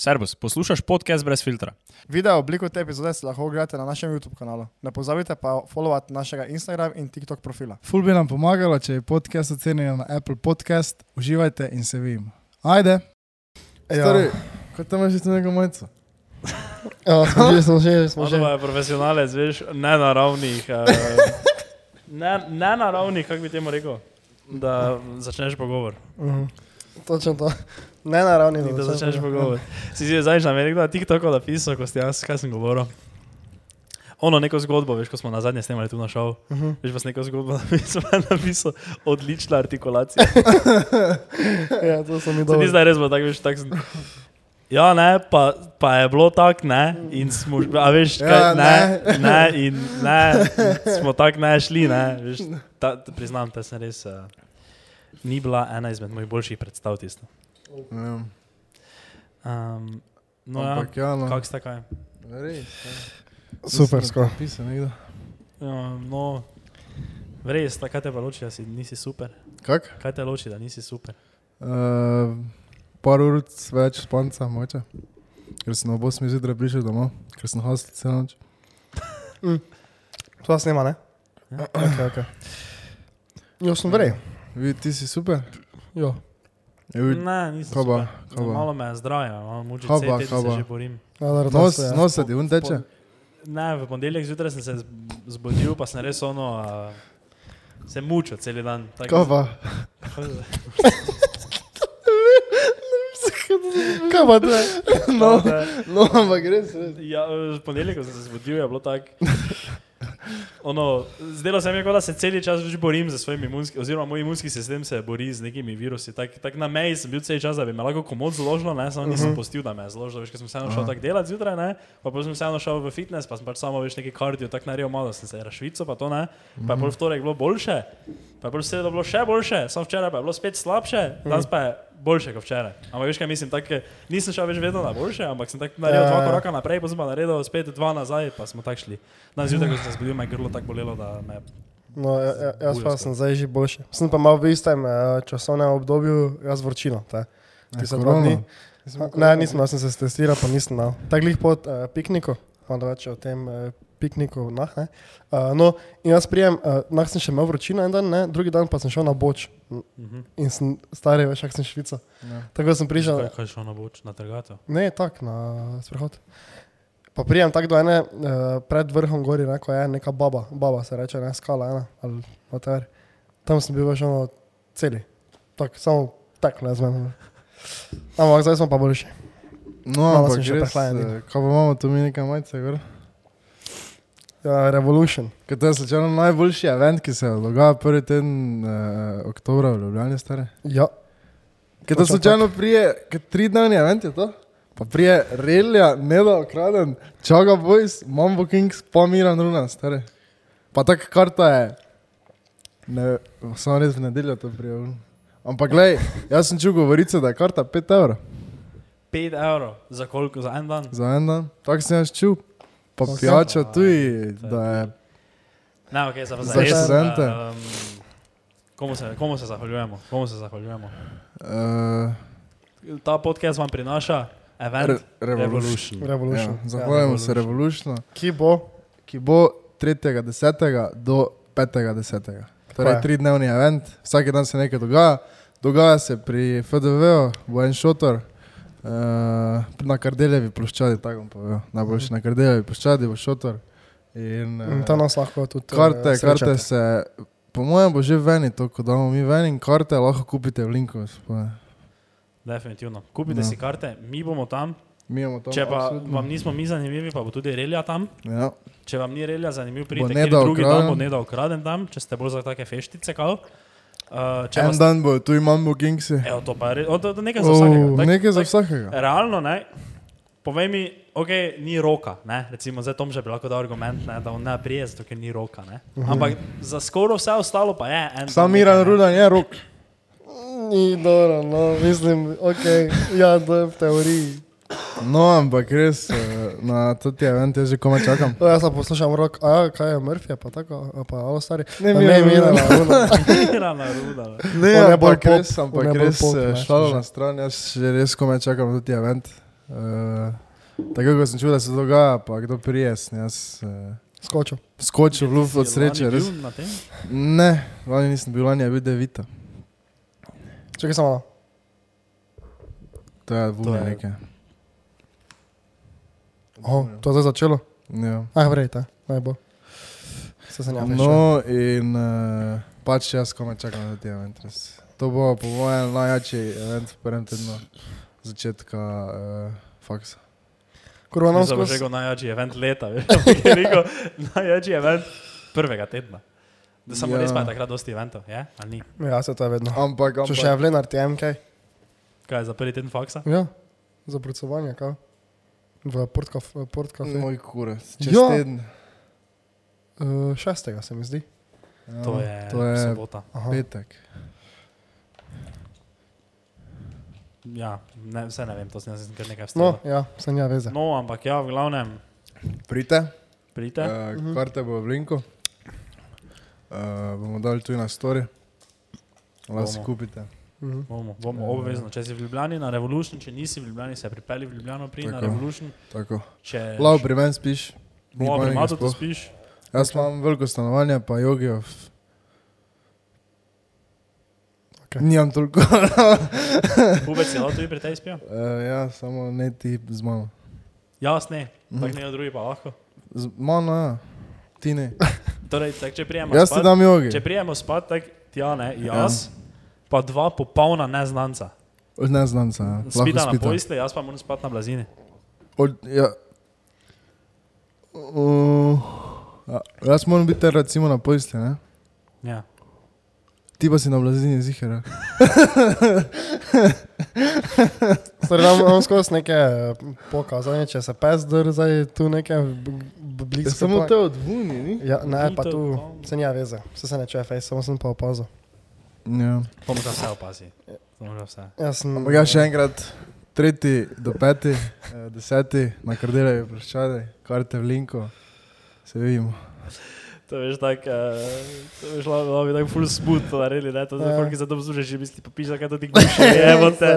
Servus, poslušaj podcast brez filtra. Video obliko te epizode si lahko ogledate na našem YouTube kanalu. Ne pozabite pa followati našega Instagram in TikTok profila. Ful bi nam pomagalo, če je podcast ocenjen na Apple Podcast. Uživajte in se vidimo. Ajde! Stari, kaj tam imaš še nekaj majico? ja, smo že, smo že, smo že. Ono je profesionalec, veš, nenaravnih, uh, ne, nenaravnih, kako bi temu rekel, da začneš pogovor. Mhm. Točno to. Ne naravni, Da začneš pogovor. Si si zdaj na meni, da TikTok napisal, ko si jaz, kaj sem govoril. Ono neko zgodbo, veš, ko smo na zadnje snemali tu na šov. Mhm. Veš pa s neko zgodbo napisal, napisal odlična artikulacija. Ja, to so mi Se ni dobro. zdaj res bilo tako, veš, tako sem. Ja, ne, pa, pa je bilo tako, ne, in smo, a veš, kaj, Ja, ne, ne, in ne, in smo tako ne šli, ne, veš, ta, priznam, da sem res, uh, ni bila ena izmed mojih boljših predstav tisto. Ja. Um, no, Ampak ja, ja, no. kak sta kaj? Res. Super, skoro. Nekdo. Ja, no, res, ta, kaj te pa loči, da si, nisi super? Kak? Kaj te loči, da nisi super? Uh, par ur več spanca, moče. Ker sem ob 8 zjutraj prišel domov, ker sem hostil celo noč. To vas snima, ne? Ja. Okay, okay. Jo, sem vrej. Vi, ti si super? Jo. Vi, Ne, nisem kaj pa? Malo me je zdravje, malo muči, vse pa, teden kaj se že borim. To nos, ja. nos ti un teče? Ne, v ponedeljek zjutraj sem se zbudil, pa sem res ono, uh, se mučil cel dan. Kaj pa? Kaj pa to je? No, no, ampak res. Ja, v ponedeljek, sem se zbudil, je bilo tako. Ono, zdelo se mi je, kot da se cel čas več borim za svojim imunskim, oziroma moj imunski sistem se bori z nekimi virusi. Tako tak na meji sem bil cel čas, da bi me lahko komod zložilo, ne, samo nisem pustil, da me je zložilo, veš, ker sem vseeno šel Aha. tako delati zjutraj, ne, pa potem sem vseeno šel v fitness, pa sem pač samo veš neki kardio, tako naredil malo, da sem se rašvico, pa to ne, pa je pol vtorek bilo boljše, pa je pol sredo bilo še boljše, samo včeraj pa je bilo spet slabše, danes pa je boljše kot včeraj. Ampak veš kaj mislim, tako nisem šel več vedno na boljše, ampak sem tako naredil Ja, dva ja. koraka naprej, pa sem pa naredil spet dva nazaj, pa smo tako šli. Danes zjutraj, ko sem se zbudil, me je grlo tako bolelo, da me je No, ja, ja, jaz pa sem zdaj že boljši. Sem pa mal v istem eh, časovnem obdobju, jaz vročino. te. Dva dni. Ne, nisem, jaz sem se testiral, pa nisem dal. Tako glih pod uh, pikniku, malo več o tem uh, pikniku. Nah, ne. uh, no, in jaz prijem, uh, nah sem še imel vročino en dan, ne, drugi dan pa sem šel na boč Mhm. in sem stari, veš, kak sem švica. Ja. Tako sem prišel, Kaj, kaj šlo na boč, na trgato? ne, tak, na sprehod. Pa prijem tako do ene, uh, pred vrhom gori, ne, ko je neka baba, baba se reče, ne, skala ena, ali whatever. Tam sem bil veš ono celi, tako, samo tako, ne znam. Ampak zdaj smo pa boljši. No, Malo ampak res, eh, kaj pa imamo tu mi nekaj majice, gor? Ja, revolution. Ker to je slučajno najboljši event, ki se dogaja prvi teden uh, oktobra v Ljubljani, stare. Ja. Ker to Točno slučajno prije, ker tri dnevni event je to. Pa prije Relja, Neda Okraden, Čaga Boys, Mambo Kings, pa Miran Runa, stare. Pa taka karta je, ne, samo res v nedeljo to prijavil. Ampak glej, jaz sem čul govorice, da je karta 5 evrov 5 evrov, za koliko, za en dan? za en dan. Tako sem jaz čul. Pa pijača tudi, da je Ne, ok, za, za Za študente. Um, komu, se, komu se zahvaljujemo? Komu se zahvaljujemo? uh, Ta podcast vam prinaša event Re- Revolution. Revolution. Ja, zahvaljujemo Ja, se Revolutionu, Ki bo? ki bo 3.10. do 5.10. Torej, je. tri dnevni event, vsak dan se nekaj dogaja. Dogaja se pri FDV-u, bo en šotor, uh, na Kardeljevi ploščadi, tako bom povedal. Najboljši na Kardeljevi ploščadi bo šotor. In, In uh, to nas lahko tudi. eh, karte, srečate. karte se, po mojem bo že veni to, ko damo mi ven in karte lahko kupite v linku. Definitivno. Kupite No. si karte, mi bomo tam. Mi imamo to. Če pa absolutno. vam nismo mi zanimivi, pa bo tudi Relja tam. Ja. Če vam ni Relja zanimiv, pridite drugi dan, bo ne da ukraden tam, če ste bolj za take feštice. Kao. Uh, če En vas, dan bo tu imamo Kingsi. evo, to pa je nekaj za vsakega. Oh, Tak- nekaj za tak- vsakega. Realno, ne, povej mi, ok, ni roka, ne, recimo zdaj Tom že bi lahko dal argument, ne, da on ne prije, zato ker ni roka, ne. Ampak za skoraj vse ostalo pa je en. Sam Miran. Rudan je rok. Ni dobro, no, mislim, ok, ja, to je v teoriji. No, ampak res, eh, na toti event jaz že komaj čakam. To jaz pa poslušam rok, a ja, kaj je Murphy, pa tako, a pa alo stari. Ne, A Miran ne, Miran, Rudan. Mirana Ruda. ne. Ne, je bolj pop, res, ampak je bolj res, eh, ne, šalo že. na stran, jaz že res komaj čakam toti event. Uh, tako kot sem čutil, da se dogaja, pa kdo prije, sem jaz uh, Skočil. skočil v luft od sreče. Res. na tem? Ne, lani nisem bil, lani je bil devita. Čakaj samo. To je je- nekaj. Oho, to je začelo. Ja. Ah, vrejte, naj bo. Se se no. No, in uh, pač jaz komaj čakam na te event. res. To bo po mojem najjačji event v prvem tednu začetka uh, faksa. Kurva nam skozi. že najjačji event leta, veš, ampak je rekel, najjačji event prvega tedna. Da samo Ja. res pa je takrat dosti eventov, je? Ali ni? Ja, se to je vedno. Ampak, Če še ampak v Lenart je MK. Kaj za prvi teden faksa? Ja, za brucovanje, kao. V Portkaf, Portkafe. moj kurac, čez Ja. teden. Uh, šestega se mi zdi. Ja, To je, to je sobota. Aha. petek. Ja, ne, vse ne vem, to sem jaz kar nekaj No, vstal. ja, se nja veze. No, ampak ja, v glavnem, Prite, pridite. uh, Mhm. karte bo v linku. Uh, bomo dali tudi na story. Lahko si kupite. Mhm. Bomo, bomo Ja. obvezno, če si v Ljubljani na Revolution, če nisi v Ljubljani, se pripelji v Ljubljano pri na. Revolution. Tako. Če Lav pri meni spiš. Lav pri Matu tu spiš. Jaz imam veliko stanovanja, pa jogijo. Okej. Nimam toliko. Pubec je lahko tudi pri tej spijo? uh, ja, samo ne ti z mano. Jaz ne, Mhm. tako ne drugi pa lahko. Z mano, ja. Ti ne. Torej, tak, če prijemo Jaz ti dam jogi. če prijemo spat, tak tja ne, jaz, pa dva popolna neznanca. Ne znam se. Ja. Spita na pojsli, jaz pa moram spati na blazini. Od, ja. Uh, ja. Jaz moram biti recimo na pojsli, ne? Ja. Ti pa si na blazini zihar. ja. Torej, imam, imam skozi neke eh, pokazanje, če se pes zdaj tu neke blizu. Samo te odvuni, ni? Ja, ne, pa tu se nja veze. Se se ne čuje face, samo sem pa opazil. Ja. To moraš vse opaziti. Vse. Jaz sem... Ampak ja, še enkrat, tretji do peti, eh, deseti, na kardelajo vprašanje, karte v linku, se vidimo. To veš tako, uh, veš, lahko bi tako full smooth to naredili, ne, to za Ja. folk, ki se to posluša, že misli, pa piše, kaj to ti gluši, evo te,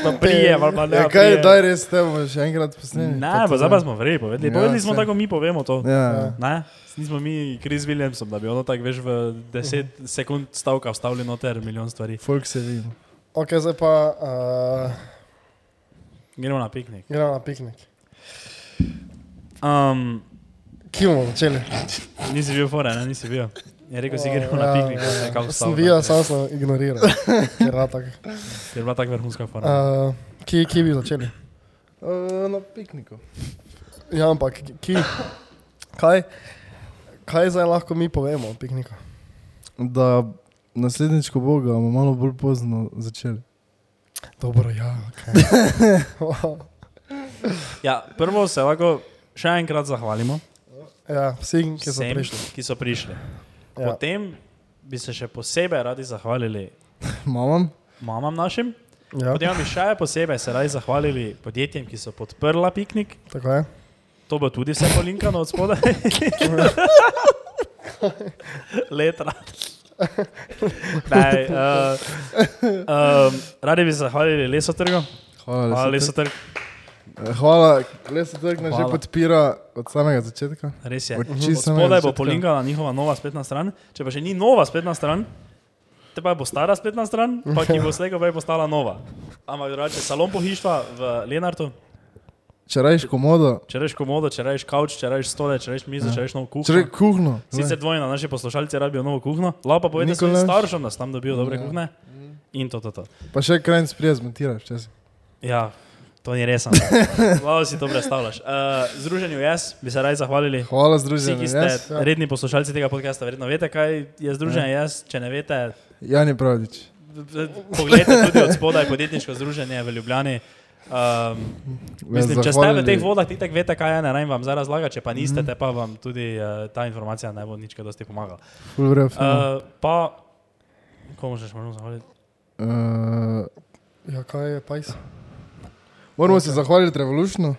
pa prijem, ali pa ne. Ja, kaj, prijem. daj res te bomo še enkrat posneli. Ne, pa zdaj pa smo verjeli povedali. Ja, Povedali smo tako, mi povemo to. Ja, Ne? Nismo mi Chris Williamsom, da bi ono tako, veš, v 10 sekund stavka vstavili noter milijon stvari. folk se vidimo. Ok, zdaj pa uh, Gremo na piknik. gremo na piknik. Um, Kje bomo začeli? nisi bil fore, ne, nisi bil. Je rekel, si gremo na Ja, piknik, ja, ja. kao Sem bil, samo sem ignoriral. Ker je tako. Je bila tako vrhunska fora. Uh, kje, kje bi začeli? Uh, na pikniku. Ja, ampak kje? Kaj, kaj zdaj lahko mi povemo o pikniku? Da naslednjič, ko bo ga, bomo malo bolj pozno začeli. Dobro, ja, ok. Ja, prvo se lahko še enkrat zahvalimo ja, vsi, ki so vsem, prišli. ki so prišli. Ja. Potem bi se še posebej radi zahvalili Mamam? mamam našim. Ja, Potem bi še posebej se radi zahvalili podjetjem, ki so podprla piknik. tako je. To bo tudi vse polinkano od spodaj. Letra. Ne, uh, um, radi bi se zahvalili Lesotrgu. Hvala, Hvala, Lesotrg. Eh, Hvala, Leso Trg nas že podpira od samega začetka. Res je. Čisto spodaj bo polinkana njihova nova spletna stran. Če pa še ni nova spletna stran, te pa bo stara spletna stran, pa ki bo slejko prej postala nova. Ampak drugače, salon pohištva v Lenartu, Če rečeš komodo, če rečeš komodo, če rečeš kavč, če rečeš stole, če rečeš mizo, če rečeš novo če rečeš kuhno. kuhno. Sicer dvojno, naši poslušalci rabijo novo kuhno, lahko pa povedati svojim staršem, da so tam dobijo dobre Ja. kuhne. In to, to, to. Pa še krajn sprije zmontiraš včasih. Ja, to ni res. Malo si to predstavljaš. Uh, združenju Jaz bi se radi zahvalili. Hvala Vsi, združenju. ki ste Jaz, ja. redni poslušalci tega podcasta, verjetno veste, kaj je združenje Jaz. Če ne veste, Jani Pravdič. pogledajte tudi od spodaj podjetniško združenje v Ljubljani. Um, mislim, če ste v teh vodah, ti tako veste, kaj je, ne rajem vam zdaj razlagati, če pa niste, te pa vam tudi uh, ta informacija ne bo nič kaj dosti pomagala. Uh, Uh, pa, komu še moramo zahvaliti? uh, Ja, kaj je pajs? Moramo se zahvaliti Revolutionu.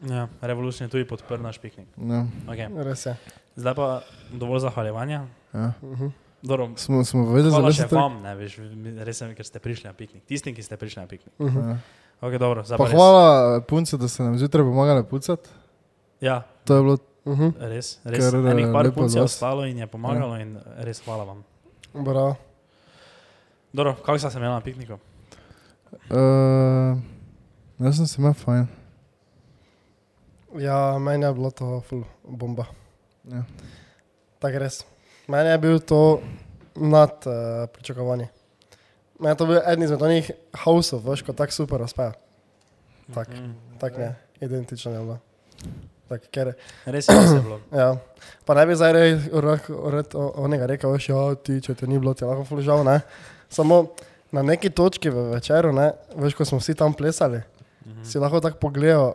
Ja, Revolution je tudi podprl naš piknik. Ja, Okay. Zdaj pa dovolj zahvaljevanja. ja. Mhm. Dobro, Smo, smo še Leso Trg. vam, ne, veš, res sem, ker ste prišli na piknik. Tistim, ki ste prišli na piknik. Mhm. Ja. Ok, dobro, Pa res. hvala punce, da ste nam zjutraj pomagali pucati. Ja, To je bilo Uh -huh. res, res. Ker, eh, Enih par lepo punc je ostalo in je pomagalo in res hvala vam. Bravo. Dobro, kako sta se imela na pikniku? Uh, jaz sem se imel fajn. Ja, meni je bilo to ful bomba. Ja. Tako res. Meni je bil to nad uh, pričakovanje. Meni je to bil eden izmed onih hausov, veš, ko tako super uspeja. Tak, Mm. tak ne, identično je bilo. Tak, ker, Res je, bilo. ja. Pa ne bi zdaj o- onega rekel, veš, ja, ti, če te ni bilo, ti lahko ful žal, ne. Samo na neki točki v večeru, ne, veš, ko smo vsi tam plesali, Mhm. si lahko tako pogledal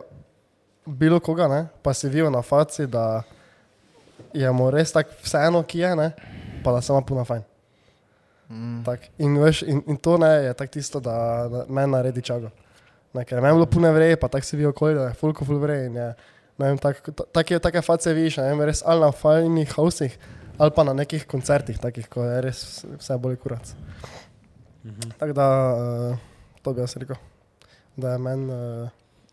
bilo koga, ne, pa si videl na faci, da je mu res tako vseeno, ki je, ne, pa da se ima puno fajn. Mm. Tak. In, veš, in, in to ne, je tako tisto, da, da meni naredi čago. Ne, ker meni je bilo puno vreje, pa tako si videl okolje, da je fulko ful vreje. vem, tak, ta- Take, take face vidiš, ne vem, res ali na fajnih hausih, ali pa na nekih koncertih, takih, ko je res vse- bolj kurac. Mhm. Tako da, uh, to bi jaz rekel. Da je meni. Uh,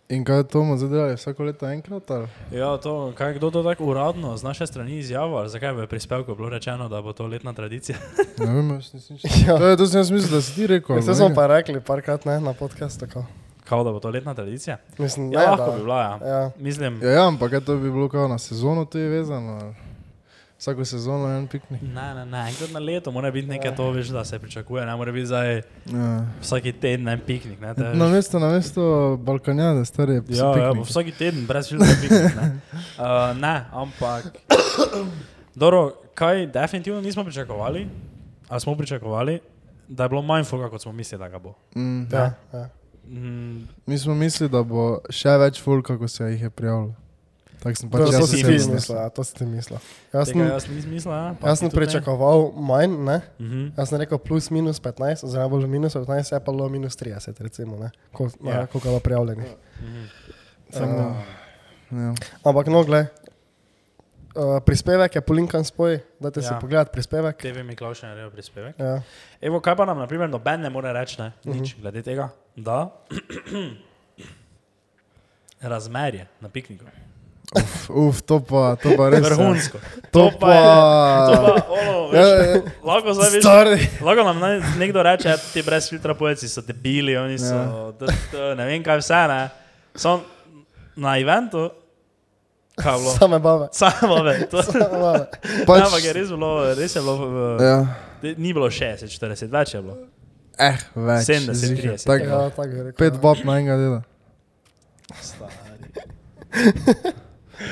In kaj to bomo zdaj delali vsako leto enkrat? Ali? Ja, to, kaj kdo to tako uradno z naše strani izjavil, ali zakaj v prispevku bilo rečeno, da bo to letna tradicija? Ne vem, jaz nisem nič. ja. To je, to sem jaz mislil, da si ti rekel. Vse smo pa rekli parkrat ne, na podkastu. tako. Kao da bo to letna tradicija? Mislim, Ja, ne, lahko da, bi bila, ja. Ja. Mislim, Ja, ja, ampak to bi bilo kao na sezono, to je vezano. ali? Vsako sezono je en piknik. ne, ne, ne, enkrat na leto mora biti nekaj to, veš, da se pričakuje, ne more biti zdaj Ja. vsak teden en piknik. Ne, te, Na mesto, na mesto Balkanjade, stari je Ja, ja, vsak teden brez filma piknik. Ne, uh, ne ampak. Dobro, kaj definitivno nismo pričakovali, ali smo pričakovali, da je bilo manj foka, kot smo mislili, da ga bo. Mm. Ja, ja. Mm, Mi smo mislili, da bo še več fulka, ko se jih je prijavilo. Tako sem To, pač to jaz si si ti mislil, ja, to si ti mislil. Jaz tega sem, jaz nisem mislil, ja, pa jaz sem ne. pričakoval manj, ne? Mhm. Jaz sem rekel plus minus 15, oziroma bolj minus 15, je pa bilo minus 30, recimo, ne? Ko, Ja. ja. koliko je bilo prijavljenih. Mhm. Uh, Ja. ampak no, gled, uh, prispevek je polinkan spoj, dajte ja. si Ja. pogledati prispevek. TV Miklaš je naredil prispevek. Ja. Evo, kaj pa nam, na primer, noben ne more reči, ne, Mhm. nič glede tega, da razmerje na pikniku. Uf, uf, to pa, to pa res. ja. Vrhunsko. To pa je- To pa. pa, ono, Ja, veš, ja. lahko zdaj veš, Stari. lahko nam naj- nekdo reče, da ti brez filtra pojeci so debili, oni so, Ja. d, d, ne vem kaj vse, ne. Som na eventu, kaj bilo? Same bave. Samo ve, to. Same bave. Pač, Ne, ampak je res bilo, res je bilo, Ja. ni bilo 60, 40, več je bilo. Eh, več. 70, ziher. 30, Tak, Ja, tako je rekel. Pet ja. bab na enega dela. To,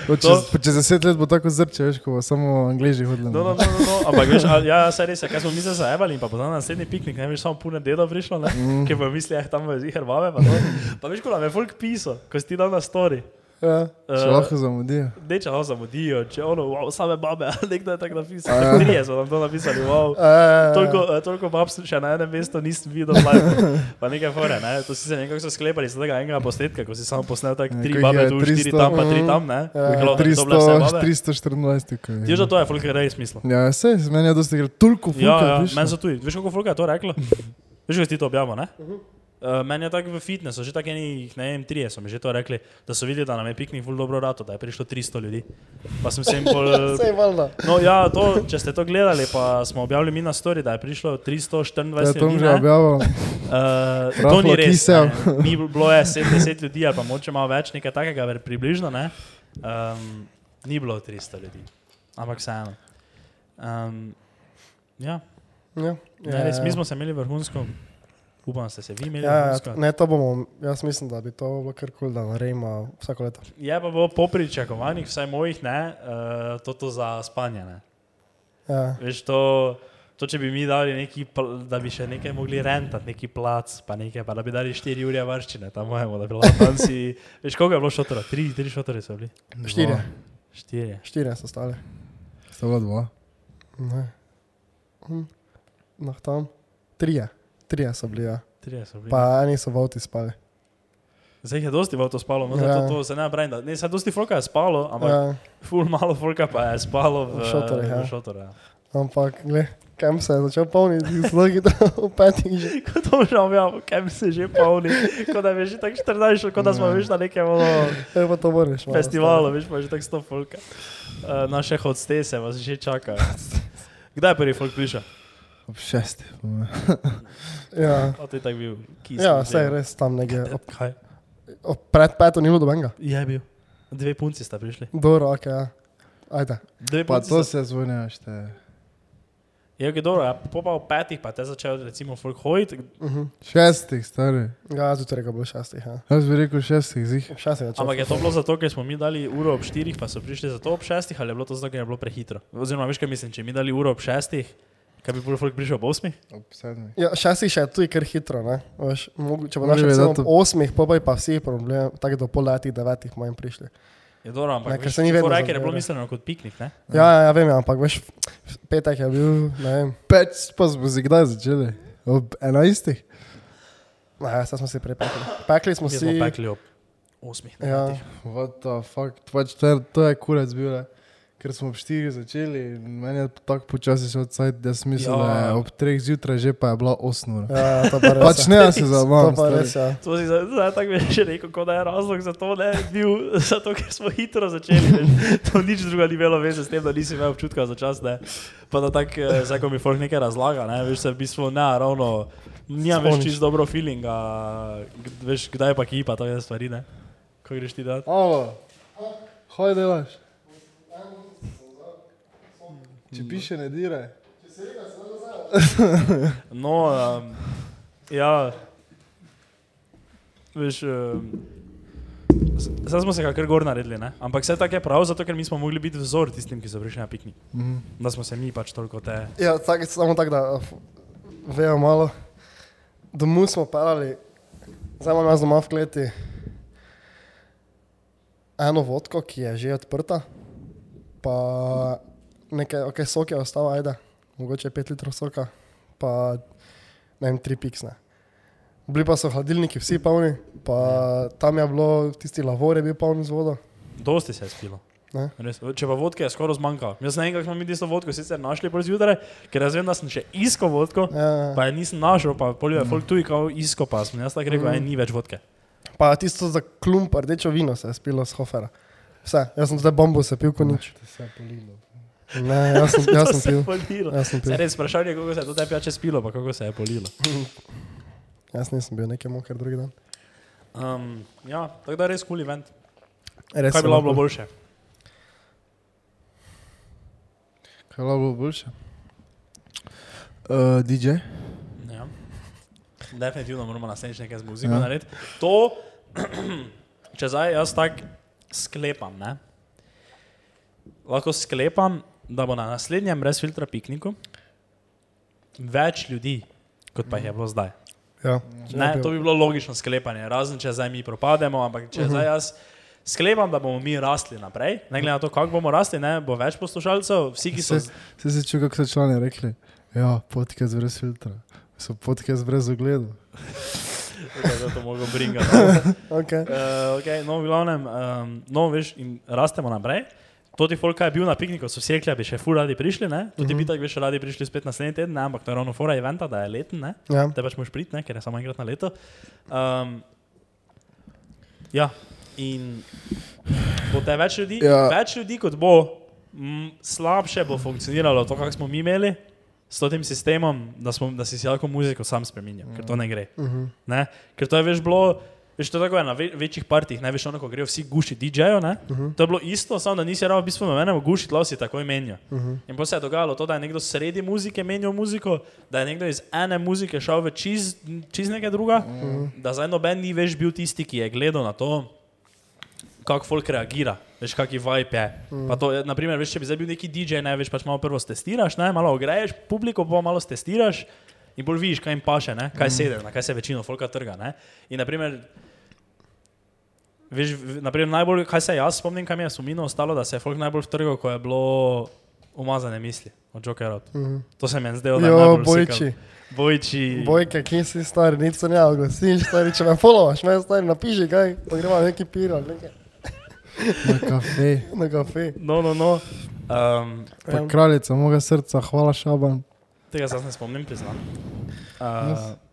Čez, čez deset let bo tako zrče, veš, ko bo samo angliži hodili. No, no, no, no, no. Ampak veš, a, ja, saj res je, kaj smo mi se zaebali in pa bo na naslednji piknik, ne veš, samo pune deda prišlo, ne, Mm. ki bo mislil, eh, tam bo zihar babe, pa, to. pa veš, ko nam je folk pisal, ko si ti dal na story. Ja. Če Uh, lahko zamudijo. Neče lahko zamudijo, če ono, wow, same babe, ali nekdo je tako napisal. Ja. Trije so nam to napisali, wow. E, Toliko, toliko bab še na enem mestu nisem videl, live. pa nekaj fore, ne? to si se nekako so sklepali iz tega enega posnetka, ko si samo posnel tako Ja, tri babe tu, štiri 300, tam, pa tri mhm. tam, ne? Ja. Vse 300, babe. 324. ko je- Ti že to je, folk je res smisel. Ja, se, meni je dosti gre. Toliko fulka Ja, ja, meni so tudi. Veš, koliko folka je to reklo? Veš, ko si ti to objavil, ne? Uh, meni je tako v fitnessu, že tako enih, ne vem, trije so mi že to rekli, da so videli, da nam je piknik ful dobro rato, da je prišlo 300 ljudi. Pa sem se jim pol... Sej valjda. No ja, to, če ste to gledali, pa smo objavili mi na story, da je prišlo 324 Ja, to ljudi. že objavil. Uh, to ni res. ne. Ni bilo je 70 ljudi, ali pa moče malo več, nekaj takega, ver- približno. Ne? Um, ni bilo 300 ljudi, ampak vseeno. Um, ja, Ja. ne, res, mi smo se imeli vrhunsko, upam, da ste se vi imeli Ja, ja, ne, to bomo, jaz mislim, da bi to bilo kar kul, cool, da naredimo vsako leto. Je pa bilo po pričakovanjih, vsaj mojih, ne, uh, to, to za spanje. Ne. Ja. Veš, to, to, če bi mi dali neki, da bi še nekaj mogli rentati, neki plac, pa nekaj, pa da bi dali 4 ure varščine, tam mojemu, da bi lahko tam si. Veš, koliko je bilo šotora? 3, 3 šotore so bili. Štirje. 4. Štirje so stali. Sta bila dva. Ne. Hm. No, tam. Trije. Trije so bili, ja. 3 so bili. Pa eni so v avtu spali. Zdaj je dosti v to spalo, no, Ja. ja. to, to se ne da ne, saj dosti folka je spalo, ampak ja. Ja, ful malo folka pa je spalo v, V šotorih, ja. v šotorih, ja. ampak, gled, Kam se je začel polniti, zelo hitro, v petih že. Kot to že objavljamo, kem se že polni. Kot da že tako 14, kot da smo veš na nekem moraš. malo festivalu, veš pa že tako 100 folka. Uh, naše hostese vas že čakajo. Kdaj je prvi folk prišel? Ob šestih. Ja, A je tak bil kis. ja vse je res tam nekje. Ob, Kaj? ob pred peto ni bilo dobenga. Je bil. Dve punci sta prišli. Dobro, ok, ja. Ajde. Dve Pa punci to sta- se šteje. Je ok, dobro, ja, po pa v petih pa te začel recimo folk hoditi. Uh -huh. Šestih, stari. Ja, tudi rekel bo šestih, ja. Jaz bi rekel šestih, zih. Ob šestih začel. Ampak je to bilo zato, ker smo mi dali uro ob štirih, pa so prišli zato ob šestih, ali je bilo to zato, ker je bilo prehitro? Oziroma, veš kaj mislim, če mi dali uro ob šestih, kaj bi pol folk prišel ob osmih? Ob sedmih. Ja, šestih še je tudi kar hitro, ne? Veš, mogo, če bo našel bi samo ob osmih, pa bi pa vsi problem, tako do pol letih, devetih mojem prišli. Je dobro, ampak Ne, ker veš, se ni vedno fora je, ker je bilo mišljeno kot piknik, ne? Ja, ja, ja, vem, ja, ampak veš, petek je bil, ne vem. Peč pa smo si kdaj začeli? Ob enajstih? Ne, zdaj smo si prepekli. Pekli smo si. pekli ob osmih. Ja, devetih. What the fuck, pač to, je- to je kurec bil, ne? Ker smo ob štirih začeli in meni je tako počasi šel cajt, da sem mislil, Ja. da je ob treh zjutraj že pa je bila osem ur. ja, to pa res. Pač ja. ne, da se To zabavam. pa res, ja. To si zdaj, tako veš, rekel, kot da je razlog za to, ne, bil, zato ker smo hitro začeli. Veš. To nič druga ni imelo veze s tem, da nisi imel občutka za čas, ne. Pa da tako, eh, zdaj, ko mi folk nekaj razlaga, ne, veš, se v bistvu ne, ravno, nimam več čisto dobro feelinga, veš, kdaj pa kipa, to je stvari, ne. Ko greš ti dati? Alo, hoj delaš. Če piše, ne diraj. No, um, ja, veš, um, zdaj smo se kar gor naredili, ne? ampak vse tako je prav, zato ker mi smo mogli biti vzor tistim, ki so prišli na piknik. Mhm. Da smo se mi pač toliko te. Ja, tak, samo tako, da f- vejo malo. Domov smo pelali, zdaj imam jaz doma v kleti eno vodko, ki je že odprta, pa nekaj, ok, sok je ostal, ajde, mogoče 5 litrov soka, pa ne vem, 3 piksne. Bili pa so hladilniki vsi polni, pa tam je bilo, tisti lavor je bil poln z vodo. Dosti se je spilo. Ne? Res, če pa vodke je skoraj zmanjkalo. Jaz ne vem, kako smo mi tisto vodko sicer našli pol zjutraj, ker jaz vem, da sem še iskal vodko, Ja, pa je nisem našel, pa polje je folk tu ikal isko, pa sem jaz tako rekel, aj ni več vodke. pa tisto za klump, rdečo vino se je spilo z hofera. Vse, jaz sem zdaj bombo se pil, ko nič. To se je polilo. Ne, jaz sem, jaz sem pil. polilo. Jaz sem Se pil. res vprašanje, kako se je to te pijače spilo, pa kako se je polilo. Jaz nisem bil nekaj moker drugi dan. Um, ja, tako da res kul event. Res Kaj bi je bilo bilo boljše? Kaj je bilo boljše? Uh, DJ? Ja. Definitivno moramo naslednjič nekaj z muziko. Ja. narediti. To, če zdaj jaz tako sklepam, ne? lahko sklepam, da bo na naslednjem brez filtra pikniku več ljudi, kot pa jih je bilo zdaj. Ja. Ne, to bi bilo logično sklepanje, razen če zdaj mi propademo, ampak če zdaj jaz sklepam, da bomo mi rasli naprej, ne glede na to, kako bomo rasli, ne, bo več poslušalcev, vsi, ki so. Se, se si čutil, kako so člani rekli? Ja, podcast brez filtra. So podcast brez ogledov. Tukaj je to mogel bringati. Okay. Uh, okay, no, v glavnem, um, no, veš, in rastemo naprej. To ti folk, ki je bil na pikniku, so vsi rekli, da bi še fur radi prišli, ne? Tudi uh -huh. bi tako veš radi prišli spet naslednji teden, ne? ampak to je ravno fora eventa, da je leten, ne? Ja. Te pač moš priti, ne? ker je samo enkrat na leto. Um, ja, in bo te več ljudi, ja. Več ljudi kot bo, m, slabše bo funkcioniralo to, kar smo mi imeli. S tem sistemom, da, smo, da si si lahko muziko sam spremenil, ker to ne gre. Uh -huh. Ne? Ker to je veš bilo, veš, to je tako je na ve večjih partih, ne veš, ono, ko grejo vsi guši DJ-jo, uh -huh. to je bilo isto, samo da nisi ravno v bistvu nobenemu gušiti, lahko si takoj menil. Uh -huh. In potem se je dogajalo to, da je nekdo sredi muzike menjal muziko, da je nekdo iz ene muzike šel v čiz, čiz nekaj druga, uh -huh. da zdaj noben ni več bil tisti, ki je gledal na to, kako folk reagira. Veš, kakšen vibe je. Mm. Pa to, naprimer, veš, če bi zdaj bil neki DJ, ne veš, pač malo prvo testiraš, ne, malo ogreješ, publiko pa malo testiraš in bolj vidiš, kaj jim paše, ne, kaj mm. sedi, na kaj se večino folka trga. Ne. In naprimer, veš, naprimer, najbolj, kaj se jaz spomnim, kaj mi je sumino ostalo, da se je folk najbolj vtrgal, ko je bilo umazane misli od Jokerja. Mm -hmm. To se mi je zdelo, da je najbolj bojči. Bojči. Bojke, kje si stari, nič se ne oglasiš, stari, če me followaš, me stari, napiši kaj, pa gremo neki pir ali nekaj Na kafe. na kafe. No, no, no. Um, Pa kraljica mojega srca, hvala Šaban. Tega se ne spomnim, priznam. Uh,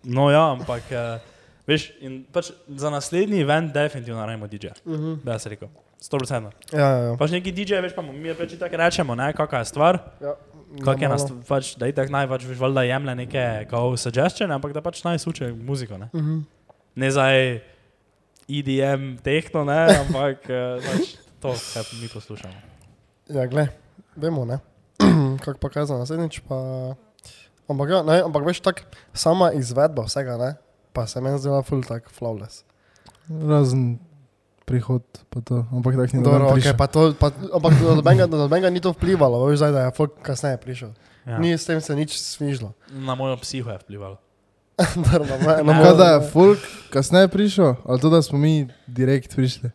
no, ja, ampak uh, veš, in pač za naslednji event definitivno naredimo DJ. Mhm. -huh. Da, jaz rekel. 100%. Ja, ja, ja. Pač neki DJ, veš pa, mi pač tako rečemo, ne, kakšna je stvar. ja. Kak je nas, pač, da je tako naj, pač, veš, valjda jemlje neke kao suggestion, ampak da pač naj suče muziko, ne. Mhm. Ne zdaj EDM tehno, ne, ampak uh, pač to, kar mi poslušamo. Ja, gled, vemo, ne. Kako pa kaj za naslednjič, pa... Ampak, ja, ne, ampak veš, tak, sama izvedba vsega, ne, pa se meni zdela full tak flawless. Razen prihod, pa to. Ampak tako ni Dobro, okay, pa to, pa, ampak do nobenega, do nobenega ni to vplivalo, veš zdaj, da je folk kasneje prišel. Ja. Ja. Ni s tem se nič svižlo. Na mojo psiho je vplivalo. Na moje- na Ja. moje- Kaj da je folk kasneje prišel, ali to, da smo mi direkt prišli?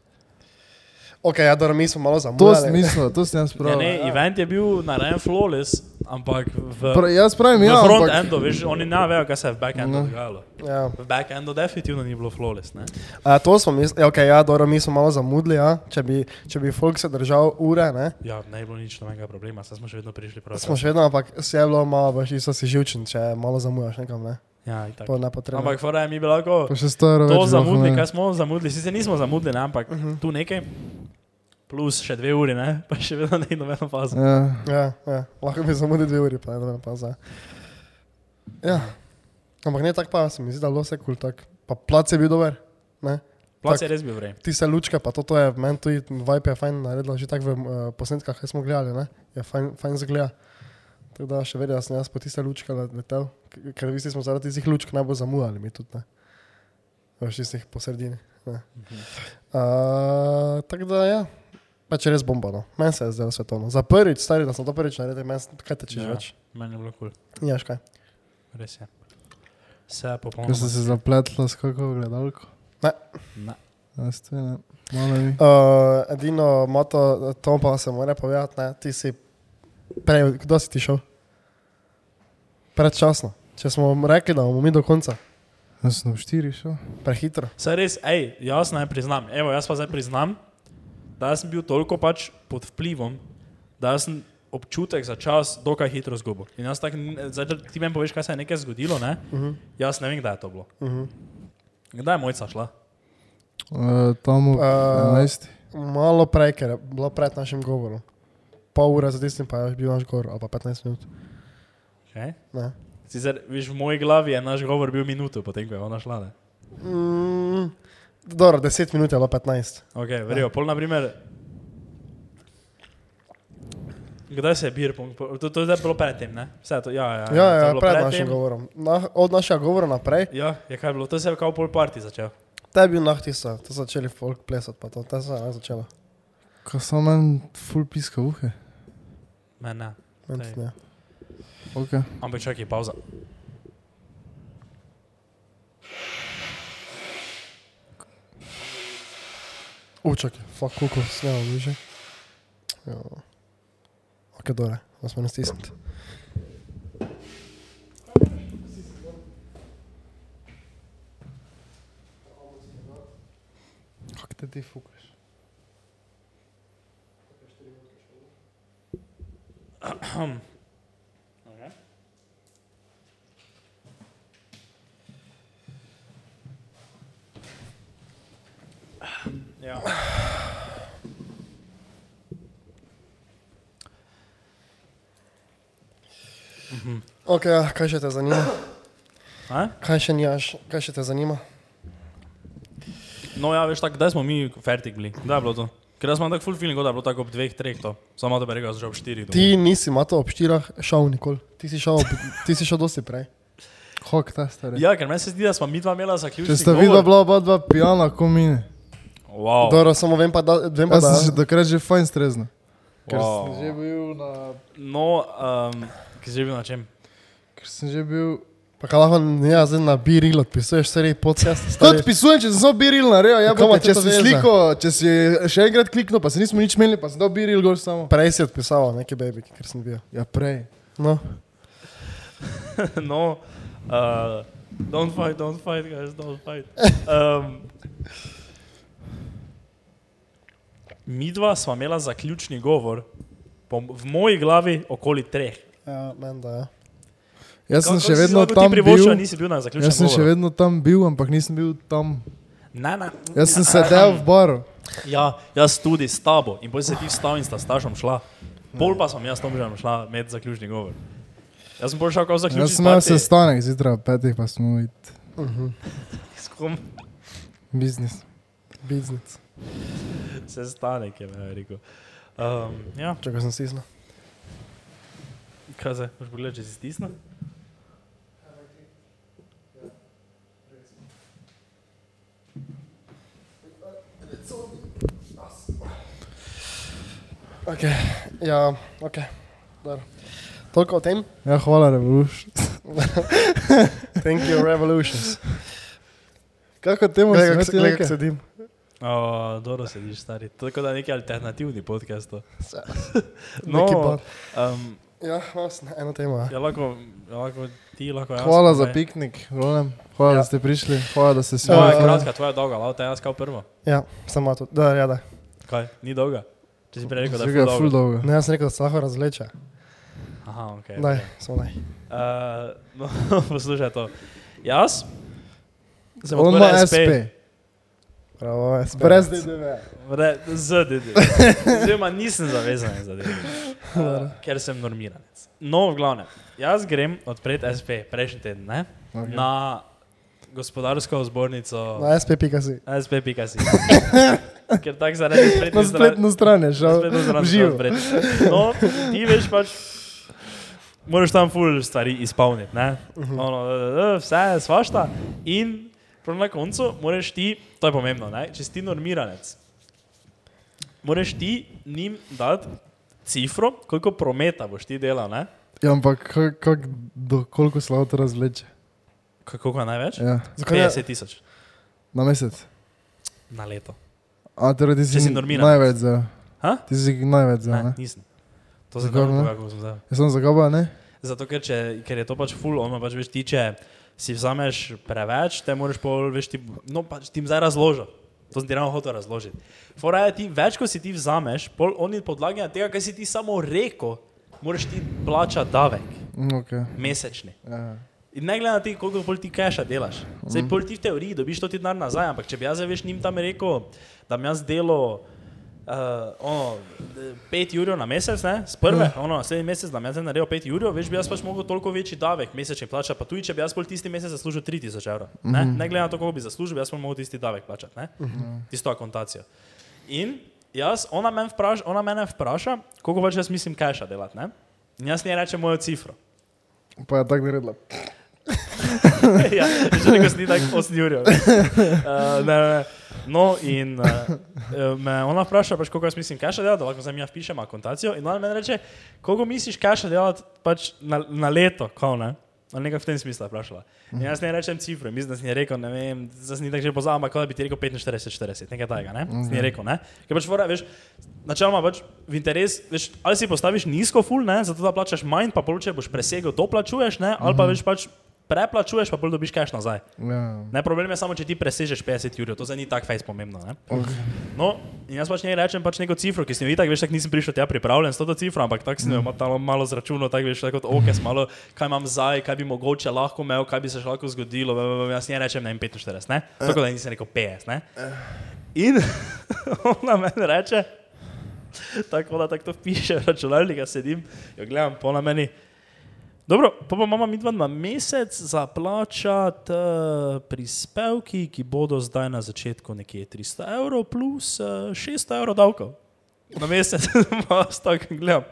Ok, ja, dobro, mi smo malo To zamujali. sem mislil, to sem jaz Ja, prav. ne, event je bil narejen flawless, ampak v, Pra, jaz pravim, v ja, front ampak... endu, veš, oni ne vejo, kaj se je v back endu No. dogajalo. Ja. V back endu definitivno ni bilo flawless, ne. A, to smo mislili, ja, ok, ja, dobro, mi smo malo zamudili, ja. če, bi, če bi folk se držal ure, ne. Ja, ne je bilo nič nobenega problema, saj smo še vedno prišli prav. Smo še vedno, ampak se je bilo malo, veš, isto si živčen, če malo zamujaš nekam, ne. Ja, je nepotrebno. Ampak fora je mi bilo lahko to bi zamudili, kaj smo zamudili, sicer nismo zamudili, ne, ampak Uh -huh. tu nekaj, plus še dve uri, ne, pa še vedno ni nobeno fazo. Ja. Ja, ja, lahko bi zamudil dve uri, pa ne vem, pa za. Ja, ampak ne tako pa, se mi zdi, da je bilo vse kul, cool, tak. Pa plac je bil dober, ne. Plac Tak. je res bil vrej. Ti se lučka, pa to, to je meni tudi vibe je fajn naredila, že tako v uh, posnetkah, smo gledali, ne, je fajn, fajn zgleda. Tako da še vedno sem jaz po tiste lučke letel, ker vi smo zaradi tistih lučk najbolj zamujali, mi tudi ne. Veš, tistih po sredini. ne. Uh, tako da ja, pač res bomba, no. Meni se je zdelo svetovno. Za prvič, stari, da sem to prvič naredil, meni se- kaj teče že Ja. več. Meni je bilo kul, Nimaš kaj. res je. Vse je Ko popolnoma. ste se zapletla s kako gledalko. Ne. Ne. Malo mi. Uh, edino moto, to pa se mora povedati, ne, ti si prej, kdo si ti šel? Predčasno. Če smo rekli, da bomo mi do konca, Jaz sem v štiri šel. prehitro. Saj res, hej, jaz naj priznam, evo, jaz pa zdaj priznam, da sem bil toliko pač pod vplivom, da sem občutek za čas dokaj hitro zgubil. In jaz tako, zdaj, ti meni poveš, kaj se je nekaj zgodilo, ne? Uh -huh. Jaz ne vem, kdaj je to bilo. Uh -huh. Kdaj je mojca šla? Uh, tam v Uh, 11. Malo prej, ker je bilo pred našim govorom. Pol ure za tistim pa je bil naš govor, ali pa 15 minut. Okay. Ne. Sicer, viš, v moji glavi je naš govor bil minuto, potem ko je ona šla. Ne? Mm, dobro, 10 minut je bilo 15. Ok, verjo, pol na primer. Kdaj se je bir, pong- po- to, to je zdaj bilo predtem, ne? Vse to, ja, ja, Ja, je ja, bilo pred pred našim tem. govorom. Na, od našega govora naprej, Ja, je kaj bilo, to se je kao pol party začel. te je bil nahtiso, to so začeli folk plesati, pa to, te so ne začelo. Ko sem manj full piska uhe. Ne, ne. Meni ne. Okay. Ampak čakaj, pauza. Učak, fuck, koliko snema bliže. Ja. Ok, dobro, da smo ne stisniti. Kako te ti fukaš? Okay. Ja. Ok, ja, kaj še te zanima? A? Kaj še nimaš, kaj še te zanima? No, ja, veš, tako, kdaj smo mi fertik bili? Kdaj je bilo to? Ker jaz imam tak full feeling, da je bilo tako ob dveh, treh to. Samo da bi rekel, da sem že ob štirih. Ti nisi mato ob štirah šel nikoli, ti si šel, ob, ti si šel dosti prej. Hok ta stari. Ja, ker meni se zdi, da smo mi dva imela zaključek. Če sta videla bila oba dva pijana, ko mine. Wow. Dobro, samo vem pa, da, vem pa, Jaz da sem že takrat že fajn strezna. Ker Wow. sem že bil na... No, um, ki si že bil na čem? Ker sem že bil... pa kaj lahko ne, ja, zdaj na biril odpisuješ serij podcast. To odpisujem, če sem samo biril naredil, ja, Kam ima če to si veze? sliko, če si še enkrat kliknil, pa se nismo nič imeli, pa sem dal biril gor samo. Prej si odpisal neki baby, ker sem bil. Ja, prej. No, no, uh, don't fight, don't fight, guys, don't fight. Um, mi dva sva imela zaključni govor, po, v moji glavi okoli treh. ja, meni da ja. Jaz sem Kako še vedno tam bil. nisi bil na. Jaz sem še vedno tam bil, ampak nisem bil tam. Ne, ne. Jaz sem sedel v baru. Ja, jaz tudi s tabo in potem se ti vstal in sta stažom šla. Pol pa sem jaz s Tomžem šla med zaključni govor. Jaz sem bolj šel kot zaključni Jaz sem imel sestanek zjutraj ob petih, pa smo id S kom biznis. Biznis. Sestanek je me rekel. Um, ja, Če ga sem stisnil. kaj se, boš pogledal, če si stisnil? Ok, ja, ok. Dobro. Toliko o tem. Ja, hvala, Revolution. Thank you, Revolutions. Kako temu Glej, se ti se- reče? sedim. O, dobro sediš, stari. Tako da neki alternativni podcast. No, um, Ja, sem eno temo. Ja. lahko, ja, lahko ti, lahko jaz. Hvala za piknik, Roland. Hvala, Ja. da ste prišli. Hvala, da ste se je Ja. kratka, tvoja dolga, lahko jaz kao prvo. Ja, samo to. Da, ja, da. Kaj, ni dolga? Če si prej rekel, da je Zvega ful dolga. Ne, jaz sem rekel, da se lahko razvleče. Aha, ok. Daj, samo daj. Uh, no, poslušaj to. Jaz sem On odprl ima SP. SP. Bravo, je Brez DDV. Z DD. Oziroma nisem zavezan za DD. Uh, ker sem normiranec. No, v glavnem, jaz grem odpreti SP prejšnji teden ne? Okay. na gospodarsko zbornico Na sp.si. SP.si. Ker tako zaradi Na spletne strani. spletno stran je šel. spletno stran Živo. odpreti. No, ti veš pač. Moraš tam ful stvari izpolniti, ne? Ono, da, da, da, vse je svašta. In prav na koncu moraš ti, to je pomembno, ne? če si ti normiranec, moraš ti njim dati cifro, koliko prometa boš ti delal, ne? Ja, ampak kak, kak, do koliko se lahko to razvleče? Kako ga največ? Ja. Zakaj ne? 50 tisoč Na mesec. na leto. A, torej ti si, si normiranec. največ za. Ha? Ti si največ za, Ne, ne? nisem. To se Zakaj ne? ne kako sem zdaj. Jaz sem zagaba, ne? Zato, ker, če, ker je to pač full, ono pač veš ti, če si vzameš preveč, te moraš pol, veš ti, no pač ti jim zdaj razložil. To sem ti ravno hotel razložiti. Fora je ti, več ko si ti vzameš, pol oni podlagi na tega, kaj si ti samo rekel, moraš ti plačati davek, Okay. mesečni. Ja. In ne glede na to, koliko pol ti keša delaš. Zdaj, pol ti v teoriji dobiš to ti denar nazaj, ampak če bi jaz zdaj veš njim tam rekel, da mi jaz delo uh, ono, 5 jurjev na mesec, ne, z prve, ono, naslednji mesec, jaz zdaj naredil 5 jurjev, veš, bi jaz pač mogel toliko večji davek mesečni plačati, pa tudi če bi jaz pol tisti mesec zaslužil 3000 evrov. Ne, ne glede na to, koliko bi zaslužil, bi jaz mogel tisti davek plačati, ne, tisto akontacijo. In jaz, ona, men vpraša, ona mene vpraša, koliko pač jaz mislim keša delati, ne. In jaz njej rečem mojo cifro. Pa je tako naredila. ja, že nekaj sni tako 8 jurjev. Uh, ne, ne. No, in uh, me ona vpraša, pač, koliko jaz mislim keša delati, da lahko za mi vpišem akontacijo. In ona meni reče, koliko misliš keša delati pač na, na leto, kao ne? Ali nekaj v tem smislu je vprašala. In jaz ne rečem cifre, mislim, da si je rekel, ne vem, zdaj si tako že pozabil, ampak kot da bi ti rekel 45, 40, nekaj takega, ne? Si je rekel, ne? Ker pač fora, veš, načeloma pač v interes, veš, ali si postaviš nizko ful, ne, zato da plačaš manj, pa poloče boš presegel, doplačuješ, ne, ali pa veš pač preplačuješ, pa pol dobiš cash nazaj. Ja. Ne, problem je samo, če ti presežeš 50 ur, to zdaj ni tako fejs pomembno. Ne? Okay. No, in jaz pač njej rečem pač neko cifro, ki sem jo itak, veš, tako nisem prišel tja pripravljen s to cifro, ampak tako sem jo malo, malo zračunal, tako veš, tako okes, malo, kaj imam zdaj, kaj bi mogoče lahko imel, kaj bi se še lahko zgodilo, jaz njej rečem, ne vem, 45, ne? Tako da nisem rekel 50, ne? In ona meni reče, tako da tako to piše jaz sedim, jo gledam, po na meni. Dobro, pa imamo mi dva na mesec za plačati uh, prispevki, ki bodo zdaj na začetku nekje 300 evrov plus uh, 600 evrov davkov. Na mesec, jaz tako gledam.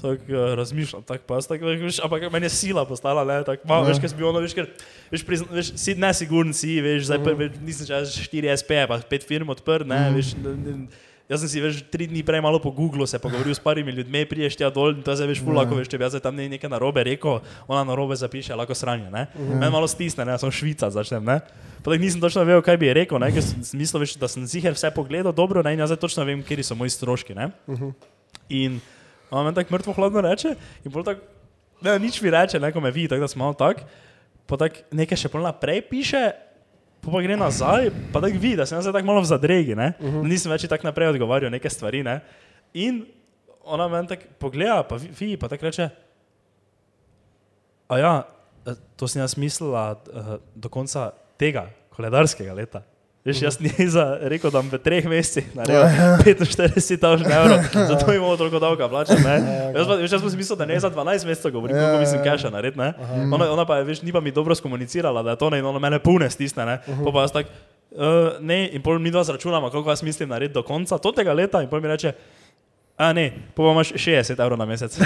Tako uh, razmišljam, tako pa tako, veš, ampak meni je sila postala, ne, tako malo, veš, kaj si bil ono, veš, ker, veš, prizna, veš, si nesiguren si, veš, zdaj pa, veš, nisem čas 4 SP, pa 5 firm odprt, ne, veš, ne, ne, Jaz sem si veš, tri dni prej malo po Googlu se pogovoril s parimi ljudmi, priješ tja dol in to zdaj veš, ful, lahko veš, če bi jaz tam ne- nekaj narobe rekel, ona narobe zapiše, lahko sranje, ne. Meni malo stisne, ne, sem švica, začnem, ne. Pa tako nisem točno vedel, kaj bi rekel, ne, ker sem mislil, veš, da sem ziher vse pogledal dobro, ne, in jaz zdaj točno vem, kje so moji stroški, ne. In ona meni tako mrtvo hladno reče in pol tako, ne, nič mi reče, ne, ko me vidi, tako da sem malo tak, pa tako nekaj še pol naprej piše, pa, gre nazaj, pa tako vidi, da sem zdaj tako malo v zadregi, ne, uh -huh. nisem več tako naprej odgovarjal neke stvari, ne, in ona meni tako pogleda, pa vi- vidi, pa tako reče, A ja, eh, to sem jaz mislila uh, do konca tega koledarskega leta. Veš, jaz nisem rekel, da bom v treh mesecih naredil 45 tisoč evrov, zato imamo toliko davka plačati. ne. Jaz pa, veš, jaz pa si mislil, da ne za 12 mesecev govorim, koliko mislim cache narediti. Ona, ona pa je, veš, ni pa mi dobro skomunicirala, da je to ne in ona mene pune stisne. Ne. Pa pa jaz tak, uh, ne, in pol mi dva zračunamo, koliko jaz mislim narediti do konca tega leta in pol mi reče, a ne, pa imaš 60 evrov na mesec.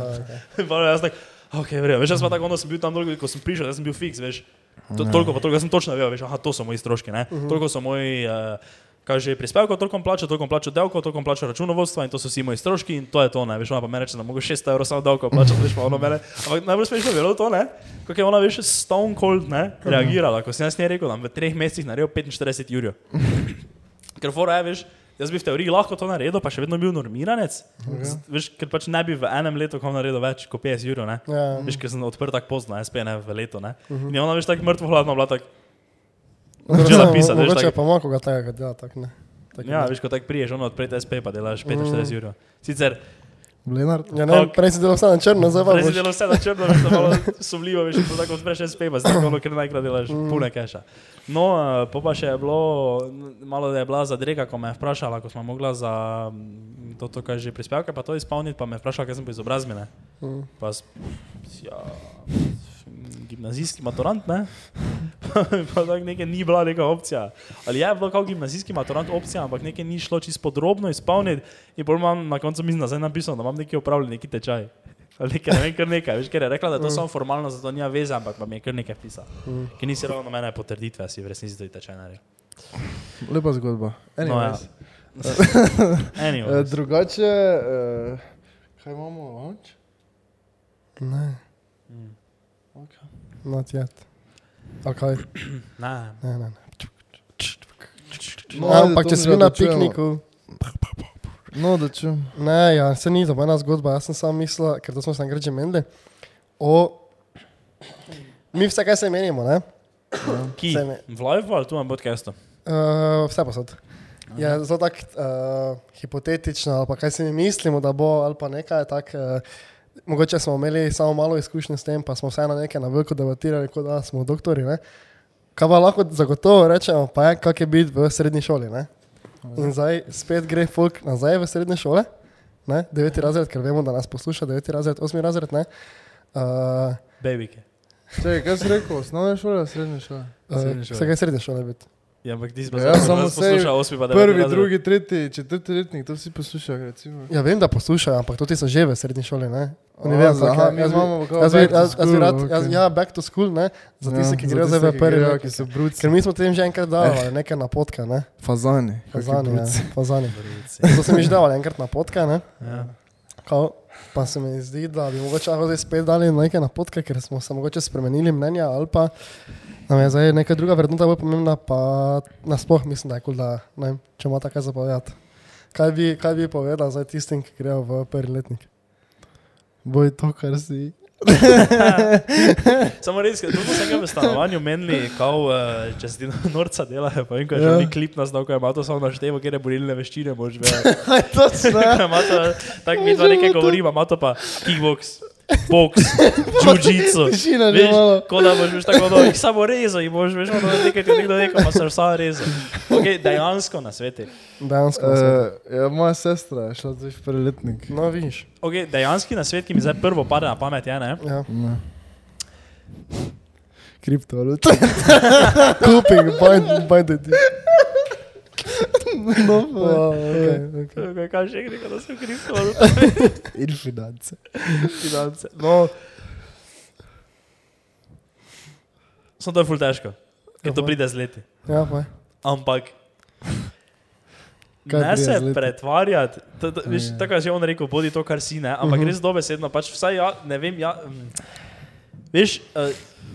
In pol jaz tak, ok, verjamem. Veš, jaz pa tako, onda sem bil tam dolgo, ko sem prišel, jaz sem bil fiks, veš. To, toliko pa toliko, jaz sem točno vedel, veš, aha, to so moji stroški, ne. Toliko so moji, uh, kaže prispevkov, toliko plača, toliko plača davkov, toliko plača računovodstva in to so vsi moji stroški in to je to, ne, veš, ona pa meni reče, da mogo 600 evrov samo davkov plačati, veš, pa ono mene, ampak najbolj smešno je bilo to, ne, kako je ona, veš, stone cold, ne, reagirala, ko sem jaz njej rekel, da v treh mesecih naredil 45 jurjev. Ker fora je, veš, jaz bi v teoriji lahko to naredil, pa še vedno bil normiranec, Z- veš, ker pač ne bi v enem letu kam naredil več kot 50 jurjev, ne. Ja. Veš, ker sem odprl tako pozno, SP ne v letu, ne. In je ona, veš, tako mrtvo hladno bila, tako, Mogoče- Začela pisati, veš, Mogoče tako- pa malo koga tega, kad dela tako ne. Tako ja, ne. veš, ko tako priješ, ono odpreti SP pa delaš 45 jurjev. Sicer, Lenart. Ja, ne, Ok. prej si delal vse na črno, zdaj pa prej si delal vse na črno, veš, malo sumljivo, veš, ko tako odpreš SP, pa zdaj ono, ker najkrat delaš pune keša. No, eh, po pa še je bilo, malo da je bila zadrega, ko me je vprašala, ko smo mogla za mm, to, to kaj že prispevke, pa to izpolniti, pa me je vprašala, kaj sem po izobrazbi, ne. Mm. Pa ja, gimnazijski maturant, ne? pa tako nekaj ni bila neka opcija. Ali je bilo kot gimnazijski maturant opcija, ampak nekaj ni šlo čisto podrobno izpolniti in pol imam na koncu mislim, da zdaj napisal, da imam neki opravljen neki tečaj. Ali nekaj, ne vem, kar nekaj, veš, ker je rekla, da je to samo formalno, zato nima veze, ampak pa mi je kar nekaj pisala. Ker nisi ravno mene potrditve, a si v resnici tudi tečaj naredil. Lepa zgodba. No, ja. Anyways. Anyway, Eh, drugače, eh, kaj imamo lunch? Ne, Okay. Not yet. Kaj? ne. Ne, ne, ne. No, No, ajde, ampak če si bil na pikniku, No, da čujem. ne, ja, se ni dobena zgodba, jaz sem samo mislil, ker to smo se enkrat že menili, o... Mi vse, kaj se menimo, ne? Ki? Me- V live ali tu na podcastu? Uh, vse posod. Je zelo tako uh, hipotetično, ali pa kaj si mi mislimo, da bo, ali pa nekaj tako. Uh, mogoče smo imeli samo malo izkušnje s tem, pa smo vseeno nekaj na veliko debatirali, kot da smo doktori. Ne? Kaj pa lahko zagotovo rečemo, pa je, kak je biti v srednji šoli. Ne? In zdaj spet gre folk nazaj v srednje šole, ne? deveti razred, ker vemo, da nas posluša, deveti razred, osmi razred. ne. Uh, Babike. Čekaj, kaj si rekel? Osnovne šole, ali srednje šole? Srednje uh, šole. vse kaj srednje šole biti. Ja, ampak ti si Ja, samo poslušal, osmi pa deveti Prvi, razred. drugi, tretji, četrti letnik, to vsi poslušajo, recimo. Ja, vem, da poslušajo, ampak to ti so že v srednji šoli. Ne? Oni A, vejo, za- kak aha, je. mi Jaz bi- imamo kao Jaz bi, jaz, rad, jaz, ja, back to school, ne? za tiste, ki Ja, grejo za zdaj v prvi letnik. ki so bruci. Ker mi smo tem že enkrat dali nekaj napotka, ne? Fazani. Fazani, ja, fazani. To sem že dal enkrat napotka, ne? Ja. Kao, pa se mi zdi, da bi mogoče zdaj spet dali nekaj napotke, ker smo se mogoče spremenili mnenja ali pa nam je zdaj neka druga vrednota bolj pomembna, pa nasploh mislim, da je kul, da ne če ima tako zapovedati. Kaj bi, kaj bi povedal zdaj tistim, ki grejo v prvi letnik? Boj to, kar si. Samo res, tudi sem ga v stanovanju menili, kao, uh, če si norca delajo, pa vem, ko je že Ja. oni klip nas dal, ko je ima to samo naštevo, kjer je borilne veščine, mož ve. Točno. Tako mi dva nekaj govorimo, ima to pa kickbox, boks, jiu-jitsu. Tišina že Veš, malo. ko da boš tako, da jih samo rezal in boš veš, ono nekaj, ko nekdo rekel, pa se vsa rezal. Okay, dejansko na svetu. Dejansko. na svetu. Uh, ja, moja sestra je šla zdaj v prvi letnik. No, vidiš. Okay, dejanski na svet, ki mi zdaj prvo pade na pamet, je ne. Ja. Ne. Kriptovaluta. Kuping, buy, buy the deal. No, Oh, okay, okay. Okay, kaj še rekel, da sem kriptovaluta. In finance. finance. No. Samo to je ful težko, ker to Kako? pride z leti. Ja, pa. Ampak Kaj ne se pretvarjati, t- t- veš, Ja. tako je že on rekel, bodi to, kar si ne, ampak Mhm. res dobesedno, pač vsaj ja, ne vem, ja, mm, veš, uh,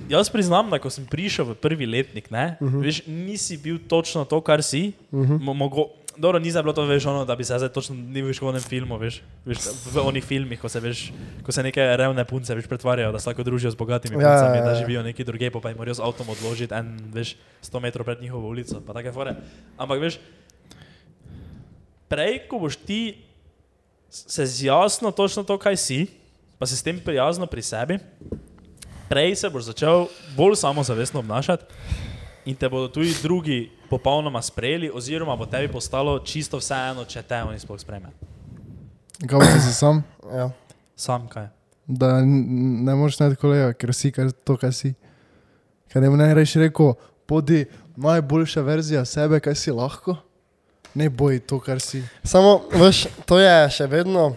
jaz priznam, da ko sem prišel v prvi letnik, ne, veš, nisi bil točno to, kar si, mo- mogo, Dobro, ni bilo to, veš, ono, da bi se zdaj točno ni veš v onem filmu, veš, veš, v onih filmih, ko se, veš, ko se neke revne punce veš, pretvarjajo, da se tako družijo z bogatimi Ja, puncami, ja, da ja. živijo neki druge, pa jim morajo z avtom odložiti en, veš, 100 metrov pred njihovo ulico, pa take fore. Ampak veš, prej, ko boš ti se zjasno točno to, kaj si, pa si s tem prijazno pri sebi, prej se boš začel bolj samozavestno obnašati in te bodo tudi drugi popolnoma sprejeli, oziroma bo tebi postalo čisto vseeno, če te oni sploh sprejme. Kaj pa si sam? Ja. Sam kaj. Da ne moreš najti kolega, ker si kar to, kar si. Kaj ne bo ne reči rekel, podi najboljša verzija sebe, kaj si lahko. Ne boj to, kar si. Samo, veš, to je še vedno,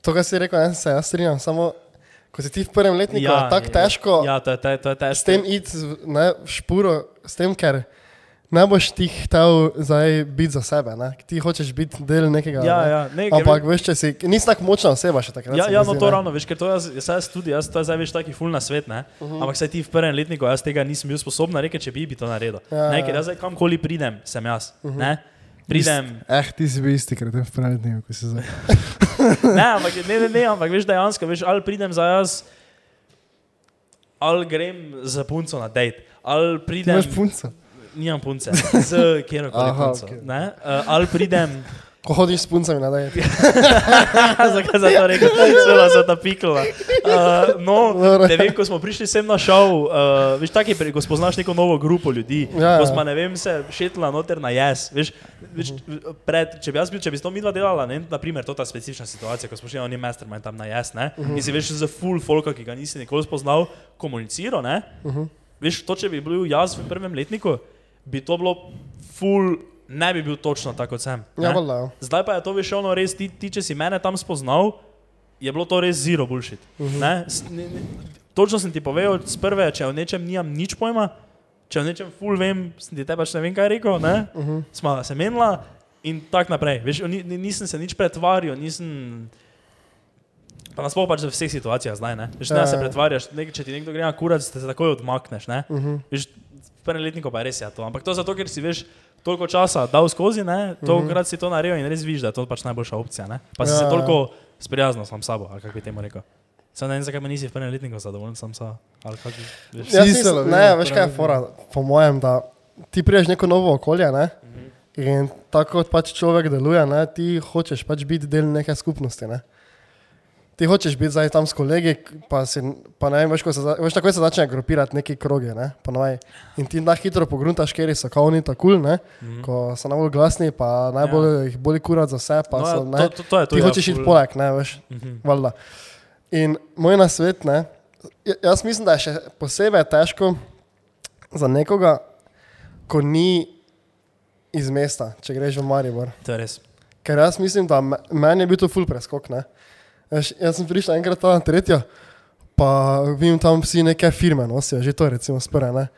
to, kar si rekel, ne, se jaz strinjam, samo, ko si ti v prvem letniku, ja, tako težko Ja, to je, to je, to je s težko. tem iti v špuro, s tem, ker ne boš ti hotel zdaj biti za sebe, ne? ti hočeš biti del nekega. Ja, ne. ja, ne, Ampak veš, če si, nisi tako močna oseba še takrat. Ja, ja no zdi, to ne. ravno, veš, ker to jaz, jaz tudi, jaz to zdaj veš taki ful na svet, ne? Uh -huh. Ampak saj ti v prvem letniku, jaz tega nisem bil sposoben reči, če bi bi to naredil. Ja, Ja, ne, ja. ker jaz zdaj kamkoli pridem, sem jaz. Uh -huh. ne? Pridem, Eh, ti si bil isti, ker te v prednjem, ko si zdaj. ne, ampak, ne, ne, ne, ampak veš dejansko, veš, ali pridem za jaz, ali grem za punco na dejt, ali Ti pridem. imaš punca. Nimam punce, z kjerkoli Aha, punco. Okay. Uh, ali pridem. Ko hodiš s puncami na dej. Zakaj za to rekel? Svela so ta pikla. Uh, no, ne vem, ko smo prišli sem na šov, uh, veš, taki, ko spoznaš neko novo grupo ljudi, Ja, ko ja. smo, ne vem, se šetla noter na jes, veš, veš pred, če bi jaz bil, če bi to midva delala, ne, naprimer, to ta specifična situacija, ko smo šli na oni mastermind tam na jes, ne, in si veš za full folka, ki ga nisi nikoli spoznal, komuniciral, ne, veš, to, če bi bil jaz v prvem letniku, bi to bilo full, ne bi bil točno tako kot sem. Ja, ne. valjda. ja. Zdaj pa je to veš ono res, ti, ti če si mene tam spoznal, je bilo to res zero bullshit. Uh -huh. ne, S- ne, ne, točno sem ti povedal, z prve, če o nečem nimam nič pojma, če o nečem full vem, sem ti te pač ne vem kaj rekel, ne, uh -huh. smo se menila in tako naprej. Veš, ni, ni- nisem se nič pretvarjal, nisem. Pa nasploh pač v vseh situacijah zdaj, ne. Veš, ne Ja, se ja. pretvarjaš, nek, če ti nekdo gre na kurac, te se takoj odmakneš, ne. Uh Mhm. -huh. Veš, prvem letniku pa je res je to, ampak to zato, ker si veš, toliko časa dal skozi, ne, tolikrat si to naredil in res vidiš, da je to pač najboljša opcija, ne. Pa si Ja, se ja. toliko sprijaznil sam s sabo, ali kako bi temu rekel. Sam ne vem, zakaj me nisi v prvem letniku zadovoljen sam sa, ali kako bi, veš. Ja, si, lovijo ne, veš kaj je fora, po mojem, da ti priješ neko novo okolje, ne? In tako kot pač človek deluje, ne, ti hočeš pač biti del neke skupnosti. Ne? Ti hočeš biti zdaj tam s kolegi, pa, si, pa ne vem, veš, se, veš, takoj se začne grupirati neki kroge, ne, ponovaj. In ti na hitro pogruntaš, ker so kao oni tako kul, ne, Mhm. ko so najbolj glasni, pa najbolj ja. jih boli kurat za vse, pa No, so, ne, to, to, to je to. ti ja, hočeš iti poleg, ne, veš, Mhm. valjda. In moj nasvet, ne, ja- jaz mislim, da je še posebej težko za nekoga, ko ni iz mesta, če greš v Maribor. To je res. Ker jaz mislim, da me- meni je bil to ful preskok. Ne? Veš, Jaz sem prišel enkrat tam na tretjo, pa vidim tam vsi neke firme nosijo, že to recimo spore. Ne?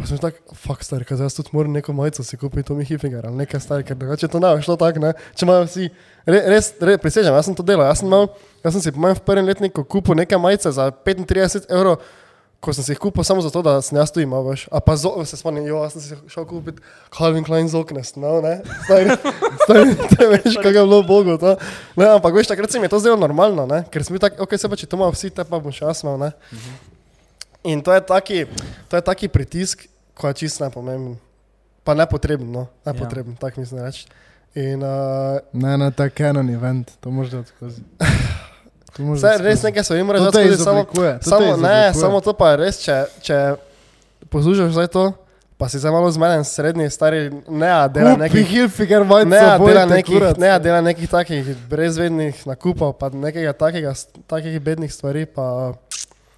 Pa sem tak, fuck star, kaj zdaj tudi moram neko majico si kupiti, to mi hifigar ali nekaj star, ker drugače to ne bo šlo tako. Če imajo vsi, re, res, res, prisežem, jaz sem to delal, jaz sem, imel, jaz sem si po mojem prvem letniku kupil neke majice za 35 evrov, ko sem si jih kupil samo zato, da sem jaz tu imel, veš. A pa zo, se spomnim, jo, jaz sem si šel kupiti Calvin Klein z oknes, no, ne. Stari, stari, te veš, kaj je bilo Bogu, to. Ne, ampak veš, takrat se mi je to zdelo normalno, ne, ker sem bil tak, ok, se pa če to imajo vsi, te pa bom še jaz imel, ne. In to je taki, to je taki pritisk, ko je čist nepomemben. Pa nepotreben, no, nepotreben, ja. tako mislim reči. In uh, Ne, ne, ta Canon event, to možeš dati skozi. To možeš vse res nekaj so jim reči, To da skozi samo, to samo, ne, samo to pa je res, če, če poslušaš zdaj to, pa si zdaj malo zmeden, srednji, stari, ne, dela nekih. Hilfiger majico, Ne, dela nekih, ne, dela nekih takih brezvednih nakupov, pa nekega takega, takih bednih stvari, pa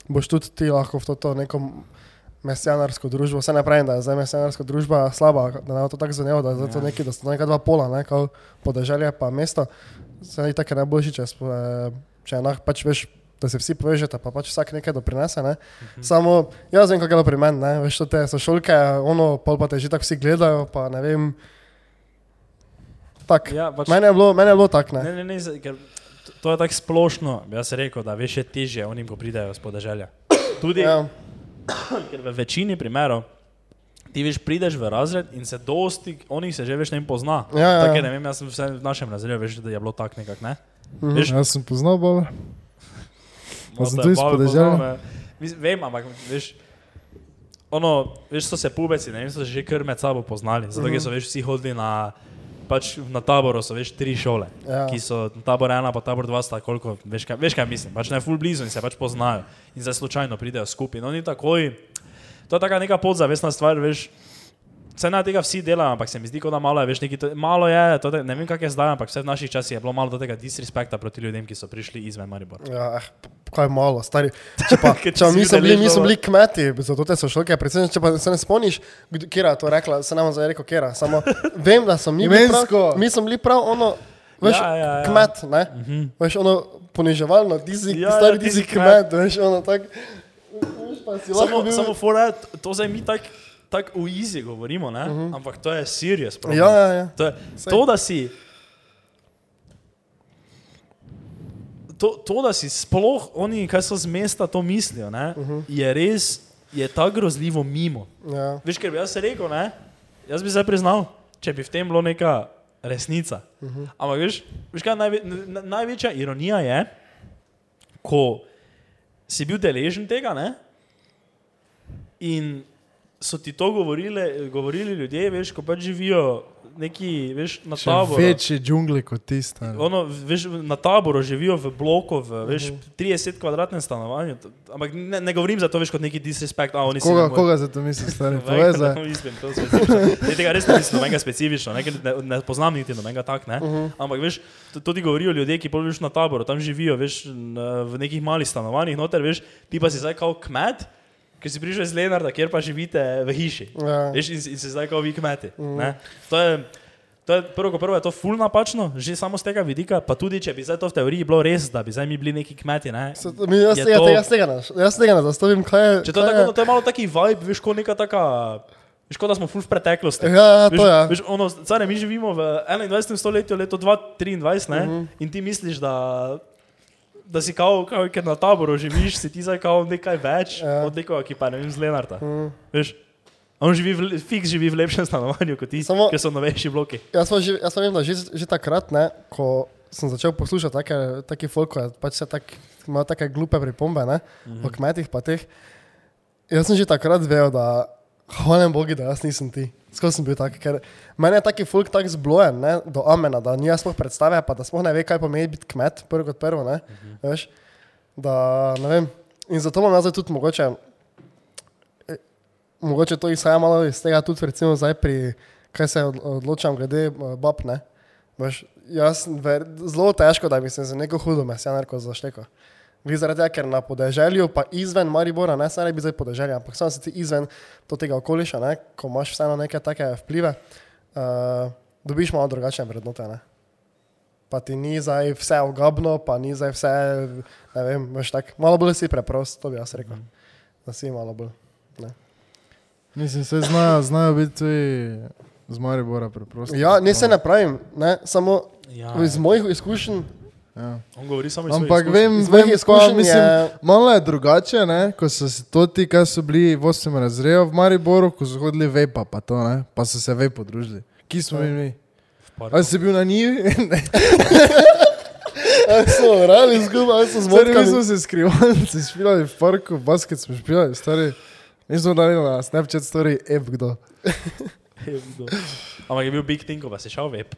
boš tudi ti lahko v to, to neko mesijanarsko družbo. Vse ne pravim, da je zdaj mesijanarska družba slaba, da ne bo to tako zanimivo, da je zato neki, da so to neka dva pola, ne, kao podeželje pa mesto. Se je tako najboljši, spo- eh, če enak pač veš, da se vsi povežete, pa pač vsak nekaj doprinese. Ne. Samo jaz vem, kako je pri meni, ne, veš, to te so šolke, ono, pol pa te že tako vsi gledajo, pa ne vem. Tak. Ja, pač, Mene je bilo, mene je bilo tako, ne. ne, ne, ne, ker to je tako splošno, bi jaz rekel, da veš, je težje onim, ko pridejo z podeželja. Tudi, ja. Ja, ker v večini primerov ti veš, prideš v razred in se dosti, onih se že veš ne pozna. Ja, ja, Tako ne vem, jaz sem vse v našem razredu, veš, da je bilo tako nekako, ne? Mhm. Veš, Jaz sem poznal Boba. Pa sem tudi Mislim, Vem, ampak veš, ono, veš, so se pubeci, ne vem, so se že kar med sabo poznali, zato ker so veš vsi hodili na pač na taboru so veš tri šole, Ja. ki so tabor ena, pa tabor dva, sta koliko, veš kaj, veš kaj mislim, pač ne full blizu in se pač poznajo in zdaj slučajno pridejo skupaj. No, ni takoj, to je taka neka podzavestna stvar, veš. Vse na tega vsi delajo, ampak se mi zdi, kot da malo je, veš, neki, to, malo je, to, ne vem, kako je zdaj, ampak vse v naših časih je bilo malo tega disrespekta proti ljudem, ki so prišli izven Maribora. Ja, eh, kaj malo, stari. Če pa, če mi smo bili, mi smo bili kmeti, zato te so šolke, predvsem, če pa se ne spomniš, kera je to rekla, se nam zdaj rekel, kera, samo vem, da smo mi bili prav, mi smo bili prav ono, veš, Ja, ja, ja. kmet, ne, veš, ono poniževalno, ti si, Ja, stari, ja, ti si si kmet, veš, ono tak, veš, pa si lahko Samo, bil, samo fora, to- zdaj mi tako tak v izi govorimo, ne? Uh -huh. ampak to je serious problem. ja, ja, ja. To, je, to, da si. To, to, da si sploh oni, kaj so z mesta to mislijo, ne, uh -huh. je res, je tako grozljivo mimo. ja. Veš, ker bi jaz rekel, ne, jaz bi zdaj priznal, če bi v tem bilo neka resnica. Uh -huh. Ampak veš, veš kaj najve, na, največja ironija je, ko si bil deležen tega, ne, in so ti to govorili, govorili ljudje, veš, ko pač živijo neki, veš, na Še taboru. večji džungli kot tiste. Ono, veš, na taboru živijo v bloku, v veš, 30 kvadratnem stanovanju. Ampak ne, ne govorim za to, veš, kot neki disrespekt. A, Koga, koga za to misliš, stari? Povej ne mislim, to. Ne, tega res ne mislim, nobenega specifično, ne, ne, ne poznam niti nobenega tak, ne. Ampak veš, to, ti govorijo ljudje, ki pol veš na taboru, tam živijo, veš, v nekih malih stanovanjih, noter, veš, ti pa si zdaj kao kmet, ker si prišel iz Lenarda, kjer pa živite v hiši. Ja. Veš, in, in si zdaj kao vi kmeti. ne. To je, to je prvo, prvo je to ful napačno, že samo z tega vidika, pa tudi če bi zdaj to v teoriji bilo res, da bi zdaj mi bili neki kmeti, ne. Se- Mi, jaz, Je tega, to- jaz, tega, ne- jaz tega ne zastavim, kaj je. Če to kaj tako, je- to je malo taki vibe, veš, kot neka taka, veš, kot da smo ful v preteklosti. Ja, ja, Veš, je. veš, ono, care, mi živimo v 21. stoletju, leto 2023, ne? Mhm. -huh. in ti misliš, da, da si kao, kao, ker na taboru živiš, si ti zdaj kao nekaj več Ja. od nekoga, ki pa ne vem, z Lenarta. -huh. Veš, on živi, v, fiks živi v lepšem stanovanju kot ti, Samo- ker so novejši bloki. Jaz pa, že, jaz pa vem, da že, že takrat, ne, ko sem začel poslušati take, take folk, ko je pač se tak, imajo take glupe pripombe ne, mm -hmm. o kmetih pa teh. Jaz sem že takrat vedel, da hvala Bogu, da jaz nisem ti. Skozi sem bil tak, ker meni je taki folk tak zblojen, ne, do amena, da ni jaz sploh predstave, pa da sploh ne ve, kaj pomeni biti kmet, prvo kot prvo, ne, -hmm. veš, da ne vem. In zato imam jaz tudi mogoče, eh, mogoče to izhaja malo iz tega tudi recimo zdaj pri, kaj se od- odločam glede eh, bab, ne. Veš, jaz ver, zelo težko, da bi se za neko hudo mesjanarko zaštekal. Vi zaradi tega, ker na podeželju, pa izven Maribora, ne samo ne bi zdaj podeželja, ampak samo si ti izven to tega okoliša, ne, ko imaš vseeno neke take vplive, uh, dobiš malo drugačne vrednote. Ne. Pa ti ni zdaj vse ogabno, pa ni zdaj vse, ne vem, veš tak, malo bolj si preprost, to bi jaz rekel. Da si malo bolj. Mislim, se znajo, znajo biti tudi z Maribora preprosto. Ja, ne se ne pravim, ne, samo Ja, iz mojih izkušenj, Ja. On govori samo iz Ampak vem, vem izkušenj mislim, je, malo je drugače, ne? ko so si to ti, ki so bili v 8 razredu v Mariboru, ko so hodili vepa, pa, to, ne? pa so se vepo družili. Ki smo bili mi? parku. Ali si bil na njivi? Ali so orali zgubo, ali so Stari, mi smo se skrivali, si špilali v parku, basket smo špilali, stari. Mi smo dali na Snapchat story, ep kdo. Ampak je bil Big Tinko, pa si šel vep.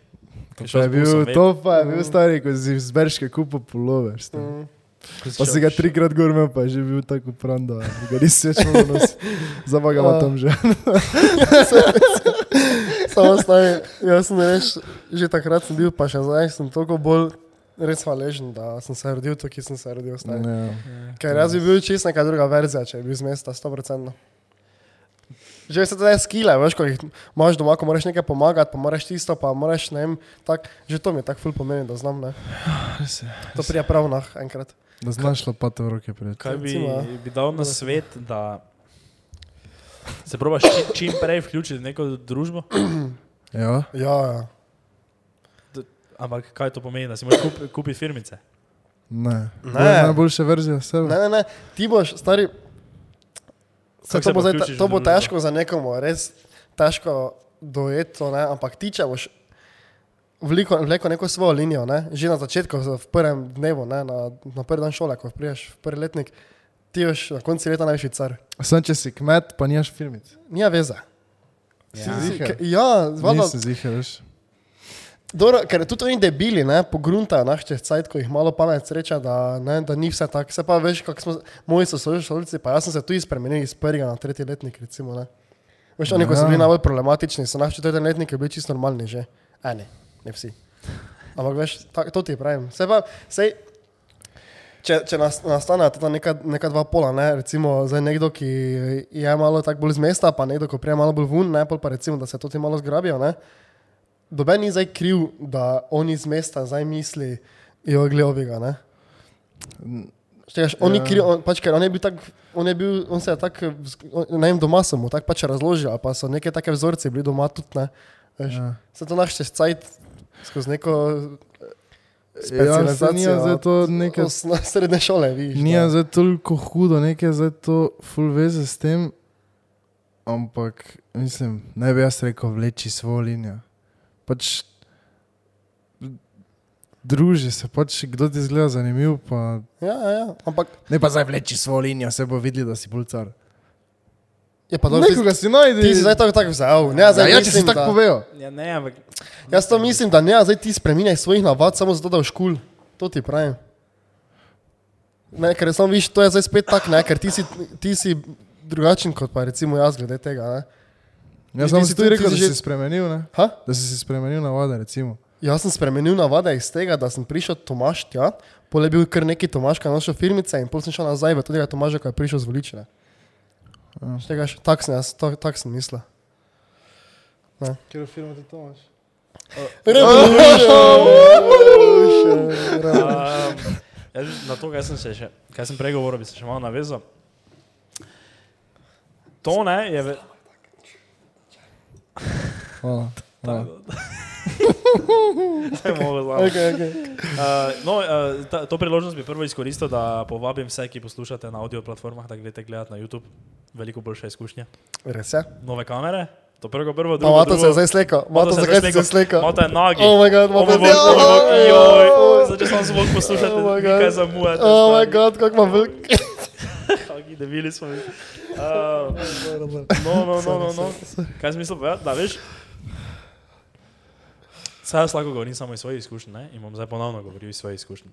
To pa je bil, to pa je bil stari, ko si z Berške kupo pullover. stari. Mm. Pa si ga trikrat gor imel, pa je že bil tako pran, da ga nisi več mogel ima tam že. Samo stari, jaz sem res, že takrat sem bil, pa še zdaj sem toliko bolj res hvaležen, da sem se rodil tukaj, sem se rodil. Stari. Ja. Ker jaz bi bil čist neka druga verzija, če bi bil z mesta, 100%. Že vse te skile, veš, ko jih imaš doma, ko moraš nekaj pomagati, pa moraš tisto, pa moraš, ne vem, tak, že to mi je tako ful pomeni, da znam, ne. Res je. To prija prav nah, enkrat. Da znaš lopato v roke prijeti. Kaj bi, ja. bi dal na svet, da se probaš čim, čim prej vključiti v neko družbo? Ja. Ja, ja. Ampak kaj to pomeni, da si moraš kup, kupiti firmice? Ne. Ne. To je najboljša verzija sebe. Ne, ne, ne, ti boš, stari. Se, to, se bo zdaj, to v bo težko za nekomu, res težko dojeti to, ne? ampak ti, če boš vliko, vleko neko svojo linijo, ne? že na začetku, v prvem dnevu, ne? na, na prvi dan šole, ko priješ v prvi letnik, ti boš na koncu leta najvišji car. Sam če si kmet, pa nimaš firmic. Nija veze. Si Si- ziher? k- Ja, valjda. Dobro, ker tudi oni debili, ne, pogruntajo naš čez cajt, ko jih malo pamet sreča, da, ne, da ni vse tako. Se pa veš, kako smo, moji so sošolci, pa jaz sem se tu spremenil iz prvega na tretji letnik, recimo, ne. Veš, oni, ko so bili najbolj problematični, so naši četrti letniki bili čisto normalni že. E, ne, ne vsi. Ampak veš, tak, to ti pravim. Se pa, sej, če, če nas, nastane ta neka, neka dva pola, ne, recimo zdaj nekdo, ki je malo tako bolj z mesta, pa nekdo, ko prije malo bolj vun, ne, pol pa recimo, da se to ti malo zgrabijo, ne. Doben ni zdaj kriv, da oni z mesta zdaj misli, jo gledoviga, ne. Štegaš, on ja. ni kriv, on, pač, on je bil tak, on je bil, on se je tak, ne vem, doma sem mu tak pač razložil, pa so neke take vzorce bili doma tudi, ne. Veš, Ja. Se to naš čez cajt skozi neko Ja, se nije zdaj to neke- osno- srednje šole, vidiš. Nije da. zdaj toliko hudo, nekaj zdaj to full veze s tem, ampak mislim, ne bi jaz rekel vleči svojo linijo. Pač druži se, pač kdo ti zgleda zanimiv, pa Ja, ja, ja, ampak ne pa zdaj vleči svojo linijo, se bo videli, da si pulcar. je pa dobro, Nekoga si najdi. ti si zdaj tako tako vzel. Ne, Ja, zdaj ja, če si mislim, tako da- povejo. Ja, ne, ampak Jaz to mislim, da ne, zdaj ti spremenjaj svojih navad samo zato, da v škul. To ti pravim. Ne, ker samo viš, to je zdaj spet tako, ne, ker ti si, ti si drugačen kot pa recimo jaz glede tega. Ne. Jaz sem si si tu- tudi rekel, si da že- si spremenil, ne? Ha? Da si si spremenil navade, recimo. Jaz sem spremenil navade iz tega, da sem prišel Tomaš tja, pol je bil kar neki Tomaš, ki je našel firmice in pol sem šel nazaj v tega Tomaža, ki je prišel z volične. Ja. Štegaš, tak sem jaz, tak, tak sem mislil. Kjer firma ti to imaš? um, jaz, na to, kaj sem, se še, kaj sem prej govoril, bi se še malo navezal. To ne je. Ve... Hvala. Hvala. Okay, okay. Uh, no, uh, ta, to priložnost bi prvo izkoristil, da povabim vse, ki poslušate na audio platformah, da greste gledati na YouTube. Veliko boljša izkušnja. Res je. Nove kamere, to prvo, prvo, drugo. Mato se je zdaj slikal. Mato Mato, se je zdaj slikal? Mato je nagi. Oh my god, Ovo Mato bo- je ovo bo- joj, Zdaj, če samo zvok poslušate, Oh kaj zamujate. Oh stari. god, kako ima velik. Kaki debili smo. Uh, no, no, no, no, no. Kaj sem mislil povedati? Da, veš? Saj jaz lahko govorim samo iz svojih izkušenj, ne? In bom zdaj ponovno govoril iz svojih izkušenj.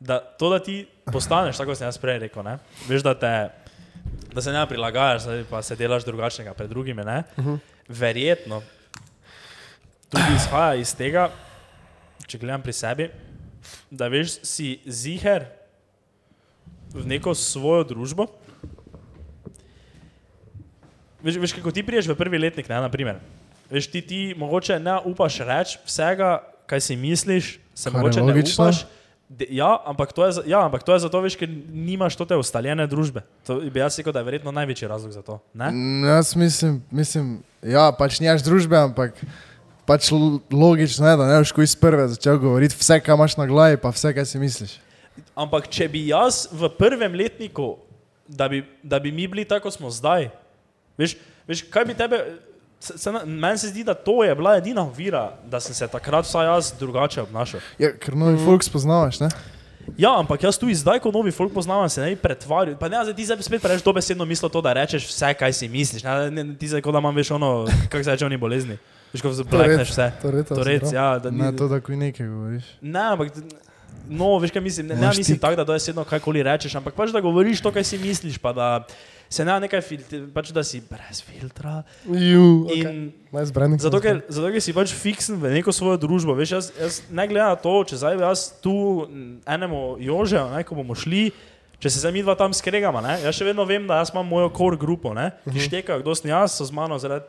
Da to, da ti postaneš, tako sem jaz prej rekel, ne? Veš, da te da se ne prilagajaš, pa se delaš drugačnega pred drugimi, ne? Verjetno tudi izhaja iz tega, če gledam pri sebi, da veš, si ziher v neko svojo družbo. Veš, veš kako ti priješ v prvi letnik, ne, naprimer. Veš, ti, ti mogoče ne upaš reči vsega, kaj si misliš, se Kar mogoče ne upaš. De, ja, ampak to je, ja, ampak to je zato, veš, ker nimaš te ustaljene družbe. To bi jaz rekel, da je verjetno največji razlog za to. Ne? Mm, Jaz mislim, mislim, ja, pač nimaš družbe, ampak pač logično je, da ne boš ko iz prve začel govoriti vse, kar imaš na glavi, pa vse, kaj si misliš. Ampak če bi jaz v prvem letniku, da bi, da bi mi bili tako, kot smo zdaj, veš, veš kaj bi tebe. Se, se, na- meni se zdi, da to je bila edina ovira, da sem se takrat vsaj jaz drugače obnašal. Ja, ker novi folk spoznavaš, ne? Ja, ampak jaz tu zdaj, ko novi folk poznavam, se ne bi pretvarjal. Pa ne, zdaj ti zdaj spet prejš dobesedno mislo to, da rečeš vse, kaj si misliš. Ne, ne, ti zdaj, kot da imam veš ono, kako se reče, oni bolezni. Veš, ko zablekneš vse. Toreto Torec, sindrom. ja, da Ne ni, to, da ko nekaj govoriš. Ne, ampak. No, veš kaj mislim, ne, ne Imaš mislim tako, da dojesedno kajkoli rečeš, ampak pač da govoriš to, kaj si misliš, pa da se ne nekaj filtra, pač da si brez filtra. Ju, In okay. Branding. zato, ker, zato, ker si pač fiksen v neko svojo družbo, veš, jaz, jaz ne gledam na to, če zdaj jaz tu m, enemu Jožeju, ne, ko bomo šli. Če se zdaj mi dva tam skregamo, ne, jaz še vedno vem, da jaz imam mojo core grupo, ne, ki štekajo, kdo sem jaz, so z mano zaradi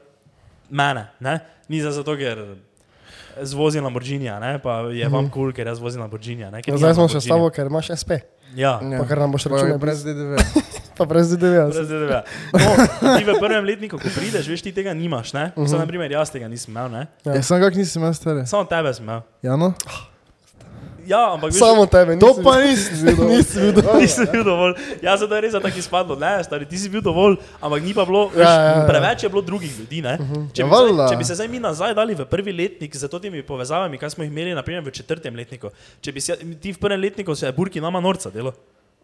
mene, ne, ni za zato, ker zvozim Lamborghinija, ne, pa je vam kul, cool, ker jaz vozim ker Ja, nimam zdaj smo še s tabo, ker imaš SP. Ja, Pa kar nam boš računal je brez DDV. Pa brez DDV. brez DDV. No, ti v prvem letniku, ko prideš, veš, ti tega nimaš, ne? Uh -huh. Sam, na primer, jaz tega nisem imel, ne? Ja. Ja, sem kak nisem jaz stare. Samo tebe sem imel. Ja, no? Ja, ampak veš, Samo tebe. To pa nisi videl. Nisi bil dovolj. Nisem bil dovolj. Jaz sem da res tako izpadlo, ne, stari, ti si bil dovolj, ampak ni pa bilo, veš, Ja, ja, ja. preveč je bilo drugih ljudi, ne. Če, Ja, bi zdaj, valjda. če bi se zdaj mi nazaj dali v prvi letnik z temi povezavami, kaj smo jih imeli, naprimer v četrtem letniku, če bi se ti v prvem letniku se je burki nama norca delo.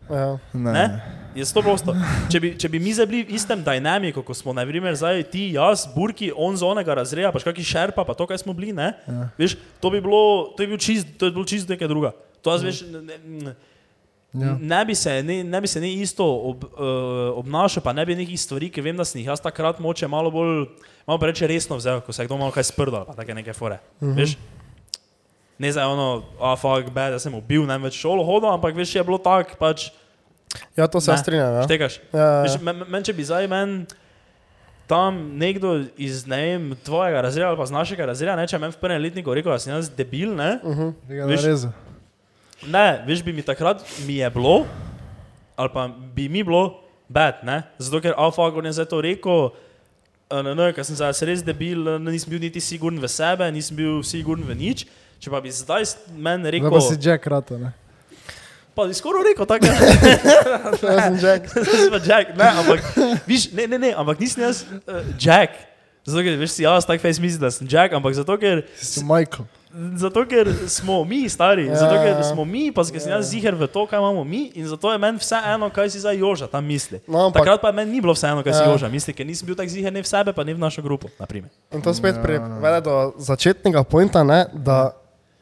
Ja. Ne? Je to prosto. Če bi, če bi mi zdaj bili v istem dinamiku, kot smo, na primer, zdaj ti, jaz, Burki, on z onega razreja, pa še kakšni šerpa, pa to, kaj smo bili, ne? Ja. Veš, to bi bilo, to bi bilo čist, to bi bilo čist nekaj druga. To jaz, veš, ne, ne, Ja. ne, bi se, ne, ne bi se ne isto ob, uh, obnašal, pa ne bi nekih stvari, ki vem, da sem jih jaz takrat moče malo bolj, malo pa reče resno vzel, ko se je kdo malo kaj sprdal, pa take neke fore. Uh -huh. Veš? Ne zdaj ono, a fuck, bad, da sem ubil, ne več šolo hodil, ampak veš, je bilo tako, pač, ja, to se Ne. strinjam. Ja. štekaš. Ja, ja. Veš, men, men, če bi zdaj men tam nekdo iz ne vem, tvojega razreda ali pa z našega razreda, ne, če meni v prvem letniku rekel, da sem jaz debil, ne, Uh -huh. Tega Veš- ne, veš, bi mi takrat mi je bilo, ali pa bi mi bilo bad, ne, zato ker alfa, on je zdaj to rekel. Ne, ne, ker sem zdaj res debil, nisem bil niti siguren v sebe, nisem bil siguren v nič. Če pa bi zdaj meni Zdaj rekel, pa si Jack rata, ne? pa bi skoraj rekel tako. Ja, sem Jack. Jaz pa Jack, ne, ampak, viš, ne, ne, ne, ampak nisem jaz uh, Jack. Zato, ker veš, si jaz tako fejs mislim, da sem Jack, ampak zato, ker, Si Michael. zato, ker smo mi stari, Ja, zato, ker ja. smo mi, pa ker sem jaz ziger v to, kaj imamo mi in zato je meni vseeno, kaj si zdaj Joža tam misli. No, ampak, Takrat pa meni ni bilo vseeno, kaj si Ja. Joža misli, ker nisem bil tako ziger ne v sebe, pa ne v našo grupo, naprimer. in to spet Ja, privede do začetnega pointa, ne, da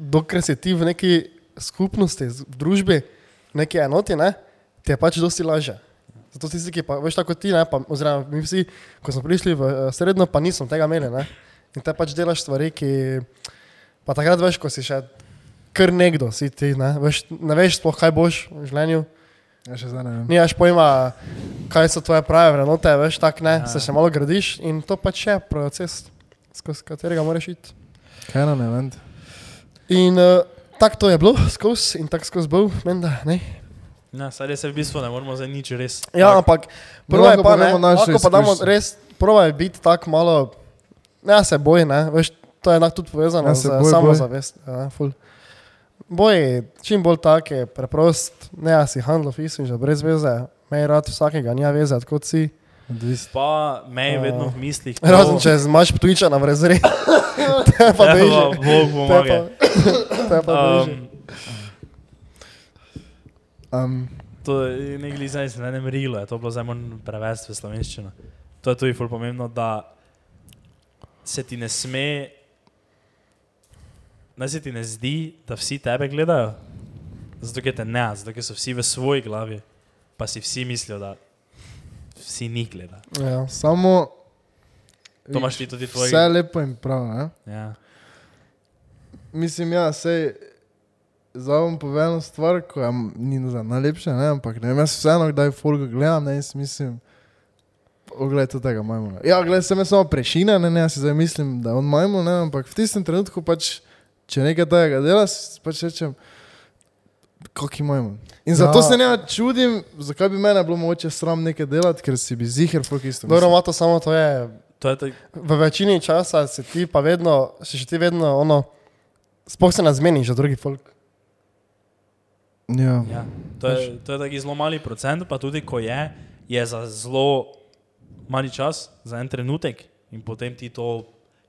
dokler si ti v neki skupnosti, v družbi, v neki enoti, ne, ti je pač dosti lažje. Zato tisti, ki pa veš tako ti, ne, pa, oziroma mi vsi, ko smo prišli v eh, srednjo, pa nismo tega imeli. Ne, in te pač delaš stvari, ki pa takrat veš, ko si še kar nekdo, si ti, ne, veš, ne veš sploh, kaj boš v življenju. Ja, še zdaj ne vem. Nimaš pojma, kaj so tvoje prave vrednote, veš, tak ne, Ja. se še malo gradiš in to pač je proces, skozi katerega moraš iti. Kaj na ne vem? In uh, tako to je bilo skozi in tako skozi bil, menda, ne. Ja, saj res je v bistvu, ne moramo zdaj nič res. Ja, ampak prvo je pa, ne, naše lahko pa damo res, prvo je biti tako malo, ne se boj, ne, veš, to je enak tudi povezano Ja, z se boj, boj. samozavest. Ja, ful. boj, čim bolj tak je preprost, ne, a si handlo fisi, že brez veze, mej rad vsakega, nija veze, kot si. Pa me je vedno v mislih. to- Razen če imaš ptujča na vrezri. Te pa Ja, beži. Bog pomaga. te pa beži. Um, Um, To je nekaj zdaj se ne mrilo, je to bilo zdaj moram prevesti v slovenščino. To je tudi pomembno, da se ti ne sme, da se ti ne zdi, da vsi tebe gledajo, zato ker te ne, zato ker so vsi v svoji glavi, pa si vsi mislijo, da vsi njih gledajo. Ja. samo. To imaš ti tudi tvoj. Vse lepo in prav, ne? Ja. Mislim, ja, sej. Zdaj bom povedal eno stvar, ko je m- ni za najlepše, ne, ampak ne vem, jaz vseeno, kdaj folga gledam, ne, jaz mislim, oglej to tega majmuna. Ja, gledaj, sem jaz samo prešina, ne, ne, jaz si zdaj mislim, da je on majmun, ne, ampak v tistem trenutku pač, če nekaj tega dela, s- pač rečem, kaki majmun. In zato Ja. se ne čudim, zakaj bi mene bilo mogoče sram nekaj delati, ker si bi ziher folk isto. Dobro, mislil. ima to samo to je. To je tak, V večini časa si ti pa vedno, si še ti vedno ono, spoh se ne zmeniš za drugi folk. Ja. ja. to je, to je taki zelo mali procent, pa tudi ko je, je za zelo mali čas, za en trenutek in potem ti to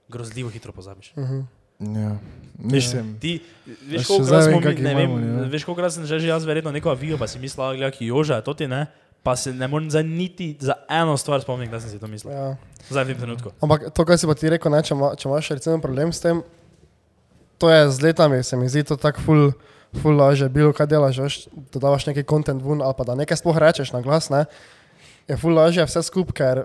grozljivo hitro pozabiš. Uh -huh. Ja. Mislim. Ti, veš, koliko vem, mi, ne vem, majmuni, ja. veš, koliko sem že, že jaz verjetno neko avijo, pa si mislil, da je Joža, to ti ne, pa se ne morem za niti za eno stvar spomniti, da sem si to mislil. ja. Zdaj v tem trenutku. Ampak to, kar si pa ti rekel, ne, če, ma, če imaš recimo problem s tem, to je z letami, se mi zdi to tako ful, ful laže, bilo kaj delaš, veš, da daš neki kontent ven ali pa da nekaj sploh rečeš na glas, ne, je ful laže vse skupaj, ker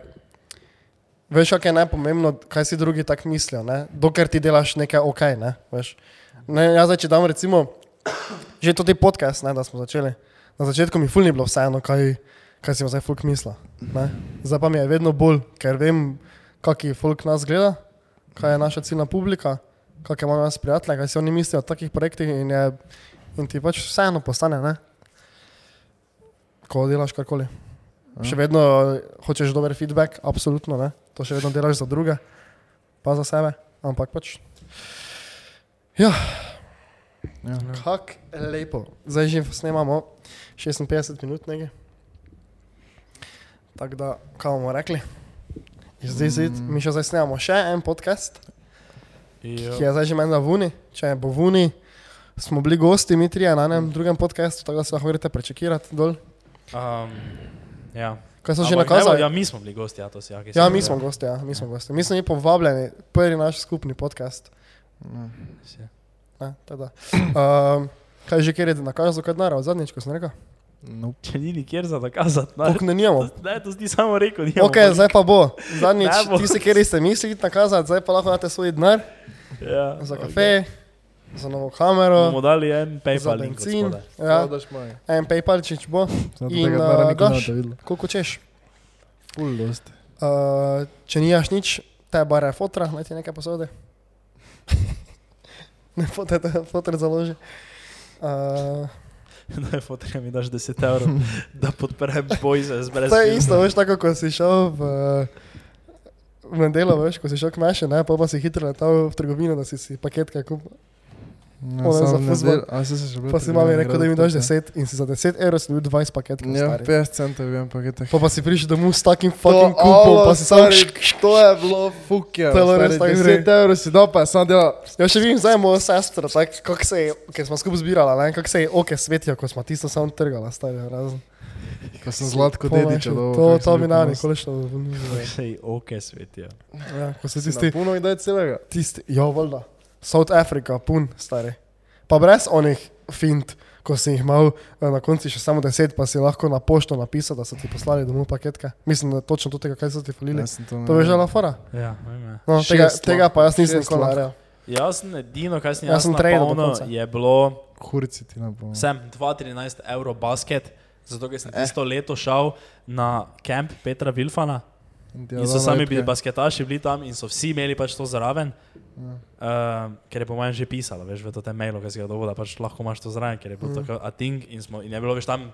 veš, kaj je najpomembno, kaj si drugi tako mislijo, ne, dokler ti delaš nekaj ok, ne, veš. Ne, jaz zdaj, če dam recimo, že to ti podcast, ne, da smo začeli, na začetku mi ful ni bilo vseeno, kaj, kaj si zdaj folk misla. Ne? Zdaj pa mi je vedno bolj, ker vem, kaki folk nas gleda, kaj je naša ciljna publika, kakšne imamo nas prijatelje, kaj si oni mislijo o takih projektih in, je, in ti pač vseeno postane, ne? ko delaš karkoli. Še vedno hočeš dober feedback, absolutno ne, to še vedno delaš za druge, pa za sebe, ampak pač. Ja, Ja. kak lepo. Zdaj že snemamo 56 minut nekaj. Tako da, kaj bomo rekli? Zdaj, zdaj, mi še zdaj snemamo še en podcast, ki je zdaj že menda v Uni. Če bo v Uni, smo bili gosti, mi trije na enem drugem podkastu, tako da se lahko greste prečekirati dol. Um, ja. Kaj so že Ampak ne bo- nakazali? Ja, mi smo bili gosti, ja, to si jaki. Ja, mi smo gosti, ja, mi smo gosti. Mi smo bili povabljeni, prvi naš skupni podcast. Ne, teda. Um, kaj že kjer je nakazal, kaj naravno, zadnjič, ko sem rekel? Nope. Če ni nikjer za dokazati, ne. Pok ne nimamo. Ne, to si samo rekel, nimamo. Ok, zdaj pa bo. Zadnjič, Ne bo. tisti, kjer ste mislili nakazati, zdaj pa lahko date svoj denar Ja, za ok. kafe, za novo Bomo kamero, dali en PayPal link. od benzin. spodaj. Ja, daš maj. en PayPalčič bo, Zato In, uh, nikoli daš? koliko češ. Ful dosti. Uh, če nimaš nič, te bare fotra, naj ti nekaj posode. ne, fotre, fotre založi. Uh, Daj, fotorja mi daš 10 evrov, da podprem boj za zbrez. To je isto, veš, tako ko si šel v, v nedelo, veš, ko si šel k meši, ne, pa pa si hitro letal v trgovino, da si si paketka kupil. Ja, Ono je za samo fuzbal. nedel- a saj se še bilo Pa si mami rekel, da mi daš tako, 10 in si za 10 evrov si dobil 20 paketkov. Ja, stari. 50 centov vem pakete. Pa pa si prišel domov s takim fucking kupom, pa si sam šk. To je bilo fukja. To je bilo res tako 10 evrov si dal, pa sem delal. Ja, še vidim zdaj mojo sestro, tak, kako se je, ker smo skupaj zbirala, ne, kako se je oke svetijo, ko smo tisto samo trgala, stari, razen. Ko sem zlatko Po dediča našem. dal. To, to mi na nikoli šlo. Sej, ok, svet je. Ja, ko se Tisti. tisti, Puno mi daj celega. tisti, ja, voljda. South Africa, pun, stari. Pa brez onih fint, ko si jih imel eh, na koncu še samo 10, pa si lahko na pošto napisal, da so ti poslali domov paketke. Mislim, da točno to tega, kaj so ti falili. Ja, to To je že na fora. Ja, vem, ja. No, tega, tega pa jaz nisem nikoli naredil. Jaz sem edino, kaj sem Jaz jaz sem konca. je bilo Kurci ti na pol. sem 2,13 evrov basket, zato ker sem tisto leto šel na kamp Petra Vilfana. In so sami bili basketaši, bili tam in so vsi imeli pač to zraven. Ja. Uh, ker je po mojem že pisalo, veš, v tem mailu, ki si ga dovolil, da pač lahko imaš to zraven, ker je bilo Mm. tako a thing in, smo, in je bilo več tam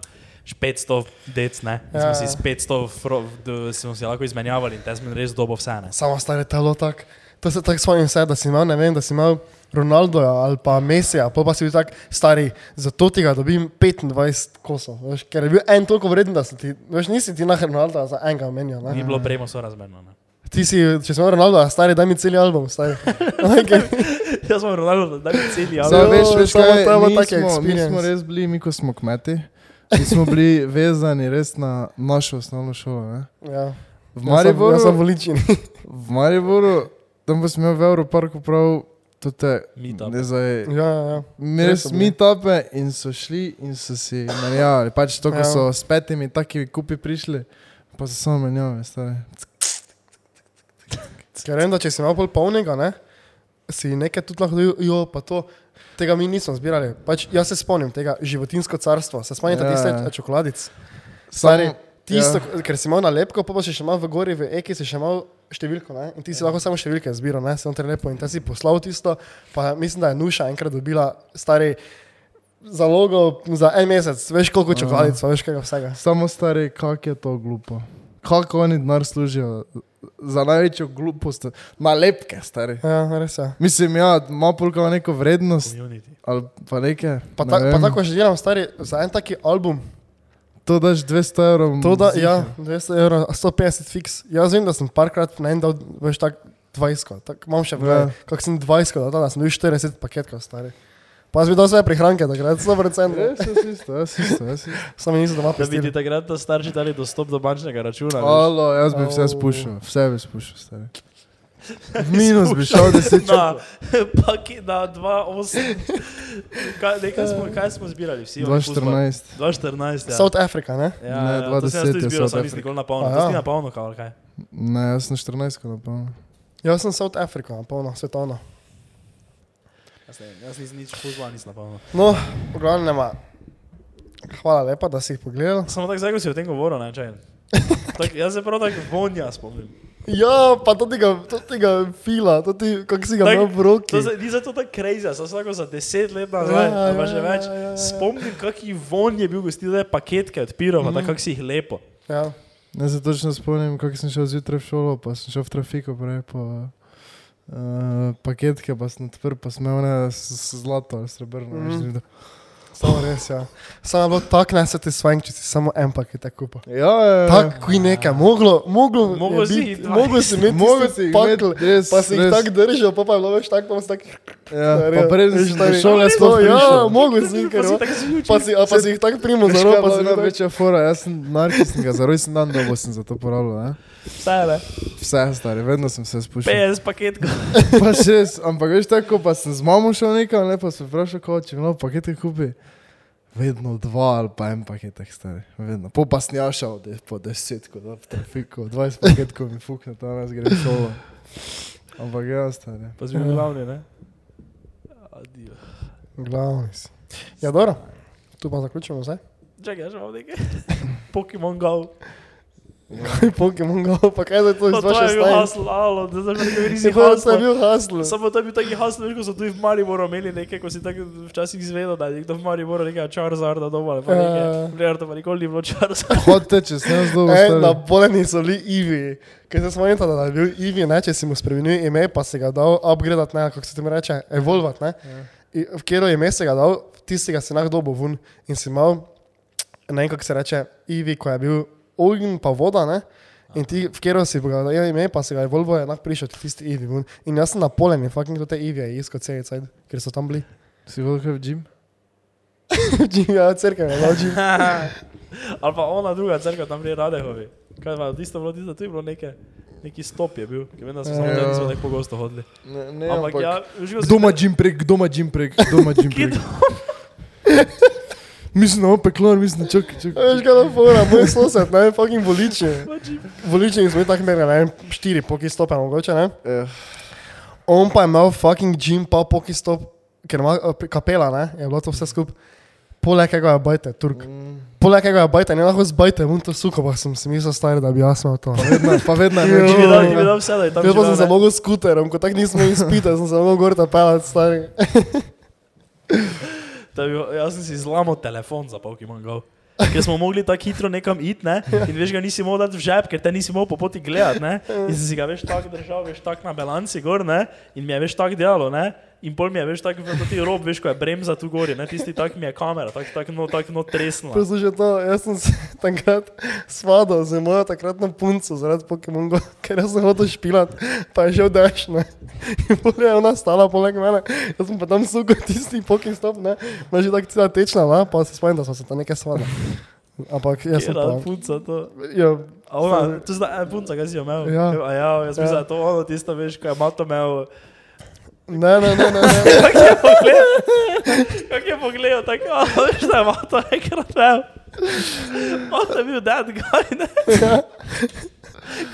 š 500 dec, ne? In Ja, smo si ja. s 500 fro, d, smo si lahko izmenjavali in te smo res dobo vse, ne? Samo stare telo tak. To se tako spomnim se, da si imel, ne vem, da si imel Ronaldoja ali pa Mesija, pa pa si bil tak stari, zato ti ga dobim 25 kosov, veš, ker je bil en toliko vreden, da si ti, veš, nisi ti na Ronalda za enega menil, Ni bilo premo sorazmerno, ne? Ti si, če si imel Ronalda, stari, daj mi cel album. Okay. Jaz sem Ronaldo, da mi celi Zdaj, Zdaj, album. veš, veš kaj, je mi smo, mi smo res bili, mi ko smo kmeti, mi smo bili vezani res na našo osnovno šolo. Ne? Ja. V Jaz sem- Mariboru, Jaz sem voličen. v Mariboru, tam pa smo imeli v Evroparku prav tute, Meetup. ne zdaj, Ja, ja, ja. mi Res meetupe in so šli in so si menjavali. Pač to, ko Ja. so s petimi taki kupi prišli, pa so samo menjavali, stari. Ker vem, da če si imel pol polnega, ne, si nekaj tudi lahko dobil, jo, pa to. Tega mi nismo zbirali. Pač, jaz se spomnim tega životinsko carstvo. Se spomnite Ja, ja, tiste ja. čokoladic? Stari, tisto, ja. ja. ker si imel nalepko, pa, pa si še imel v gori, v Eki si še imel številko, ne? in ti si lahko samo številke zbiral, ne, samo te lepo in ti si poslal tisto, pa mislim, da je Nuša enkrat dobila stari zalogo za en mesec, veš koliko čokoladic, pa veš kaj vsega. Samo stari, kako je to glupo. Kako oni denar služijo za največjo glupost, nalepke, stari. Ja, res je. Mislim, ja, ima polka neko vrednost Community. ali pa nekaj. Pa, ne ta, pa vem. tako že delam, stari, za en taki album, To daš 200 evrov. to da, ziher. ja, 200 evrov, 150 fiks. Jaz vem, da sem parkrat na en dal, veš, tak 20, tako imam še Ja. kako sem 20, da, da sem dobil 40 paketkov, stari. Pa jaz bi dal svoje prihranke, takrat 100%. Res je isto, jaz isto, jaz isto. Samo nisem doma Da bi ti pestil. takrat to starši dali dostop do bančnega računa. Alo, jaz bi vse spuščal, vse bi spuščal, stari. Minus bi šel 10 Na, paki, na 2,8. Kaj, nekaj smo, kaj smo zbirali? Vsi, oni fuzbal. 2014. 2,14. Ja. South Africa, ne? Ja, Ne, ja, to sem jaz 2010 tudi je zbiral, sem nisem nikoli na polno. A To si ja. na polno, kaj? Ne, jaz sem 14, napolno. Jaz sem South Africa, polno, svetovno. Jaz, ne, jaz nisem nič fuzbala, nisem na polno. No, v glavnem, hvala lepa, da si jih pogledal. Samo tako zdaj, ko si o tem govoril, ne, čaj. Tak, jaz se prav tako vonja spomnim. Ja, pa to tega, to tega fila, to ti, kako si ga Tak, imel v roki. To se, ni zato tako crazy, sem se tako za deset let nazaj, Ja, ja, pa ja, že več. ja, ja, ja. Spomnim, kakšen von je bil je paketke odpiral, mm -hmm. pa tako si jih lepo. Ja. Ne se točno spomnim, kako sem šel zjutraj v šolo, pa sem šel v trafiko prej po uh, paketke, pa sem odprl, pa sem imel ne zlato ali srebrno. Mm. Samo res, ja. Samo je bilo tako nesatisfying, če si samo en paket tako kupil. Ja, ja, ja. Tako, ki nekaj, moglo, moglo, Moglo je si jih imeti, Moglo si jih imeti, res, pa si jih tako držal, pa pa je bilo več tako, pa si tako. ja. Pa prej si stari. šole Ja, sploh Ja, moglo si jih, ker tako pa si, a pa si jih tako primo za je pa si jih tako. največja fora, jaz sem narkisnik, za rojsten dan dobo sem za to porabljal, ne? Vse, ne. Vse, stari, vedno sem se spuščal. 50 paketkov. Pa šest, ampak veš tako, pa sem z mamo šel nekam, ne, pa sem vprašal, kako če imamo pakete kupi. Vedno dva ali pa en paketek stari, vedno. Po pa snjašal, da je po deset, kot da v trafiku, 20 paketkov mi fukne, tam jaz grem šolo. Ampak ja, stari. Pa si bil glavni, ne? Adijo. Glavni si. Ja, dobro. Tu pa zaključimo vse. Čakaj, še imam nekaj. Pokemon Go. Kaj Pokemon Go, pa kaj je to iz Pa to vaše je bil hasl, alo, da zdaj pa to je hasl. bil hasl. Samo to je bil taki hasl, ko so tu v Mariboru imeli nekaj, ko si tako včasih izvedel, da je nekdo v Mariboru nekaj Charizarda doma, ali pa nekaj. Ja. Leonardo pa nikoli ni bilo Charizarda. Hodite, če sem jaz dolgo E, na boleni so bili Ivi. Ker se spomnim, da je bil Ivi, ne, če si mu spremenil ime, pa si ga dal upgradati, ne, kako se ti reče, evolvat, ne. I- V katero ime si ga dal, tistega si lahko dobo ven in si imel, ne vem, kako se reče, Ivi, ko je bil ogenj pa voda, ne. In ti, v katero si ga dal ime, pa si ga je lahko prišel tisti Ivi ven. In jaz sem na poleni, fucking to te Ivi je iskal cel cel, ker so tam bili. Si hodil kaj v gym? ja, crkve, je dal Jim. Ali pa ona druga crkva tam pri Radehovi. Kaj pa, tisto bilo, tisto, tu je bilo nekaj. Neki stop je bil, ki vem, da smo samo Ja. tam nismo tako pogosto hodili. Ne, ne, Ampak ja, užival Kdo ima gym prek, kdo ima gym prek, gym Kje prek. Mislim, da ima peklar, mislim, čakaj, čakaj. Veš, kaj je fora, moj sosed, ne, fucking voliče. Voliče in smo bili tako merili, ne štiri poki stope mogoče, ne. Eh, On pa je imel fucking gym, pa poki stop, ker ima eh, kapela, ne, je bilo to vse skupaj. Poleg tega je bajte, Turk. Poleg tega je bajte, ne lahko zbajte, mun to suko, pa sem si mislil stari, da bi jaz imel to. Vedno, pa vedno je Jo. imel Ki bi dal, ki bi dal vse, da je tam Jaz pa sem se mogel skuterom, ko tako nismo izpite, sem se mogel gor ta pelati, stari. Da bi, jaz sem si zlomil telefon za Pokemon Go. Ker smo mogli tako hitro nekam iti, ne? in veš, ga nisi mogel dati v žep, ker te nisi mogel po poti gledati. Ne? In si ga veš tako držal, veš tako na balanci gor, ne? in mi je veš tako delalo. Ne? In pol mi je veš tako, ti rob, veš, ko je bremza tu gori, ne? tisti tak mi je kamera, tako tak, no, tak, no tresnila. Poslušaj to, jaz sem se takrat svadil z mojo takratno punco zaradi Pokemon Go, ker jaz sem hotel špilat, pa je šel dež, ne. In bolje je ona stala poleg mene, jaz sem pa tam sukal tisti Pokemon stop, ne. Ma že tako cela tečna, ne, pa se spomnim, da smo se tam nekaj svadili. Ampak jaz sem pa... punca to. Ja, A ona, to je punca, kaj si jo imel. Ja. A ja, jaz mislim, Ja. da je to ono tisto, veš, ko je mato imel. Ne, ne, ne, ne, ne. Kak je pogledal? Kak je pogledal, tako, a veš, da je mato enkrat imel. Mato je bil that guy, ne?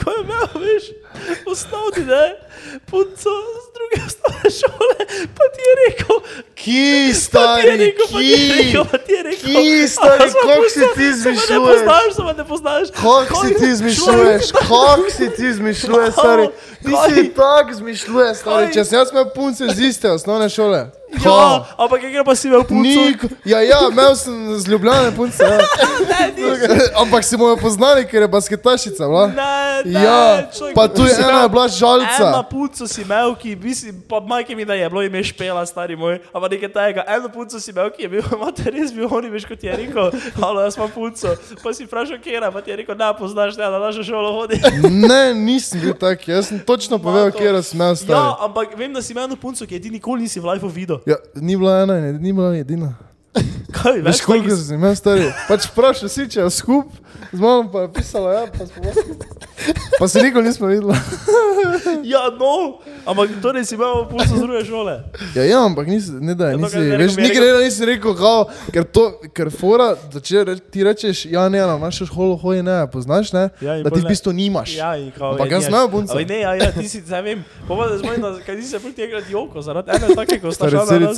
Ko je imel, veš, osnovni, ne? Punco z druge osnovne šole, pa ti je rekel, Ki, stari, rekel, ki, rekel, rekel. ki, "A, stari, kako si ti se me Ne izmišljuješ? poznaš, se me ne poznaš. Kako si ti izmišljuješ, kako si ti izmišljuješ, stari. Ti si tako izmišljuješ, stari. Če sem jaz imel punce z iste osnovne šole. Ja, ampak enkrat pa si imel punco. Nik, ja, ja, imel sem z Ljubljane punce, ja. ampak si mu jo poznali, ker je basketašica, bila. Ne, ne, Ja, človek, pa tu je ena imel- je bila Ena žalca. punco si imel, ki bi si, pa majke mi da je bilo ime špela, stari moj, ampak nekaj tega. Eno punco si imel, ki je bil, imate res bil oni, veš, kot je rekel, halo, jaz imam punco. Pa si vprašal, kje je, pa ti je rekel, ne poznaš, ne, da našo šolo hodi. Ne, nisem bil tak, jaz sem točno povedal, kje sem imel Ja, ampak vem, da si imel eno punco, ki je ti nikoli nisi v lifeu videl. Ja, ni bila ena, ni bila edina. Kaj, Veš, več koliko takih- sem imel stari? Pač vprašal si, če je skup, z mano pa je pisala, ja, pa smo. Pa se nikoli nismo videla. Ja, no, ampak torej si imel punco z druge šole. Ja, ja, ampak nisi, ne da, Ja, to, nisi, je veš, je nikoli ne nisi rekel, kao, ker to, ker fora, da če re, ti rečeš, ja, ne, na našo šolo hoji, ne, poznaš, ne, Ja, da ti v bistvu nimaš. Ja, in kao, Ampak je, jaz imel punco. Ampak Ne, ja, ja, ti si, zdaj vem, pomeni, da zmeni, da kaj nisi se proti enkrat joko, zaradi ene take, ko sta šla na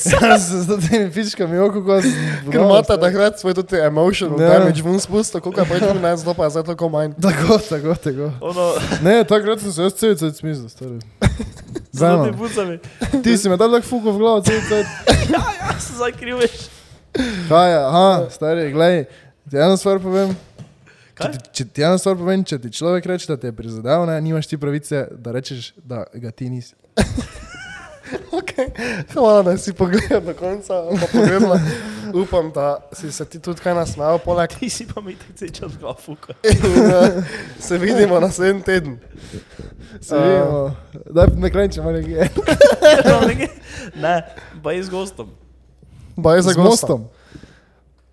Ja, z temi fičkami, oko, ko sem. Ker imate takrat svoj tudi emotional Ja. damage ven spustil, koliko je pač bil ne, zato pa je zdaj toliko manj. Tako, tako, tako. Ono, Ne, takrat sem se jaz cel cajt smislil, stari. z Zdaj, temi pucami. ti si me dal tako fuko v glavo, cel cajt. Ja, ja, se zdaj kriveš. Kaj aha, stari, glej, ti eno stvar povem. Če ti, če ti eno stvar povem, če ti človek reče, da te je prizadel, ne, nimaš ti pravice, da rečeš, da ga ti nisi. Okay. Hvala, da si pogledal do konca. pa pogledala. Upam, da si se ti tudi kaj nasmejal, poleg Ti si pa mi tako cel čas ga fuka. in uh, se vidimo naslednji teden. Se vidimo. Daj na kraj, če ima nekaj. ne, pa je z gostom. Baj za Z gosta. mostom.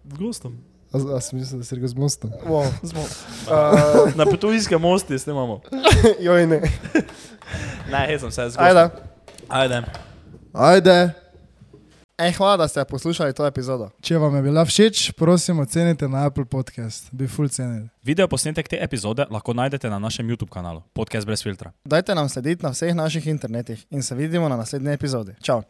Z gostom. A, a sem mislil, da si rekel z mostom. Wow. Z mo- Uh, Na petujskem mostu snemamo. joj, ne. Ne, jaz sem se z gostom. Ajde. Ajde. Ajde. Ej, hvala, da ste poslušali to epizodo. Če vam je bila všeč, prosim, ocenite na Apple Podcast. Bi full cenili. Video posnetek te epizode lahko najdete na našem YouTube kanalu Podcast brez filtra. Dajte nam slediti na vseh naših internetih in se vidimo na naslednji epizodi. Čau.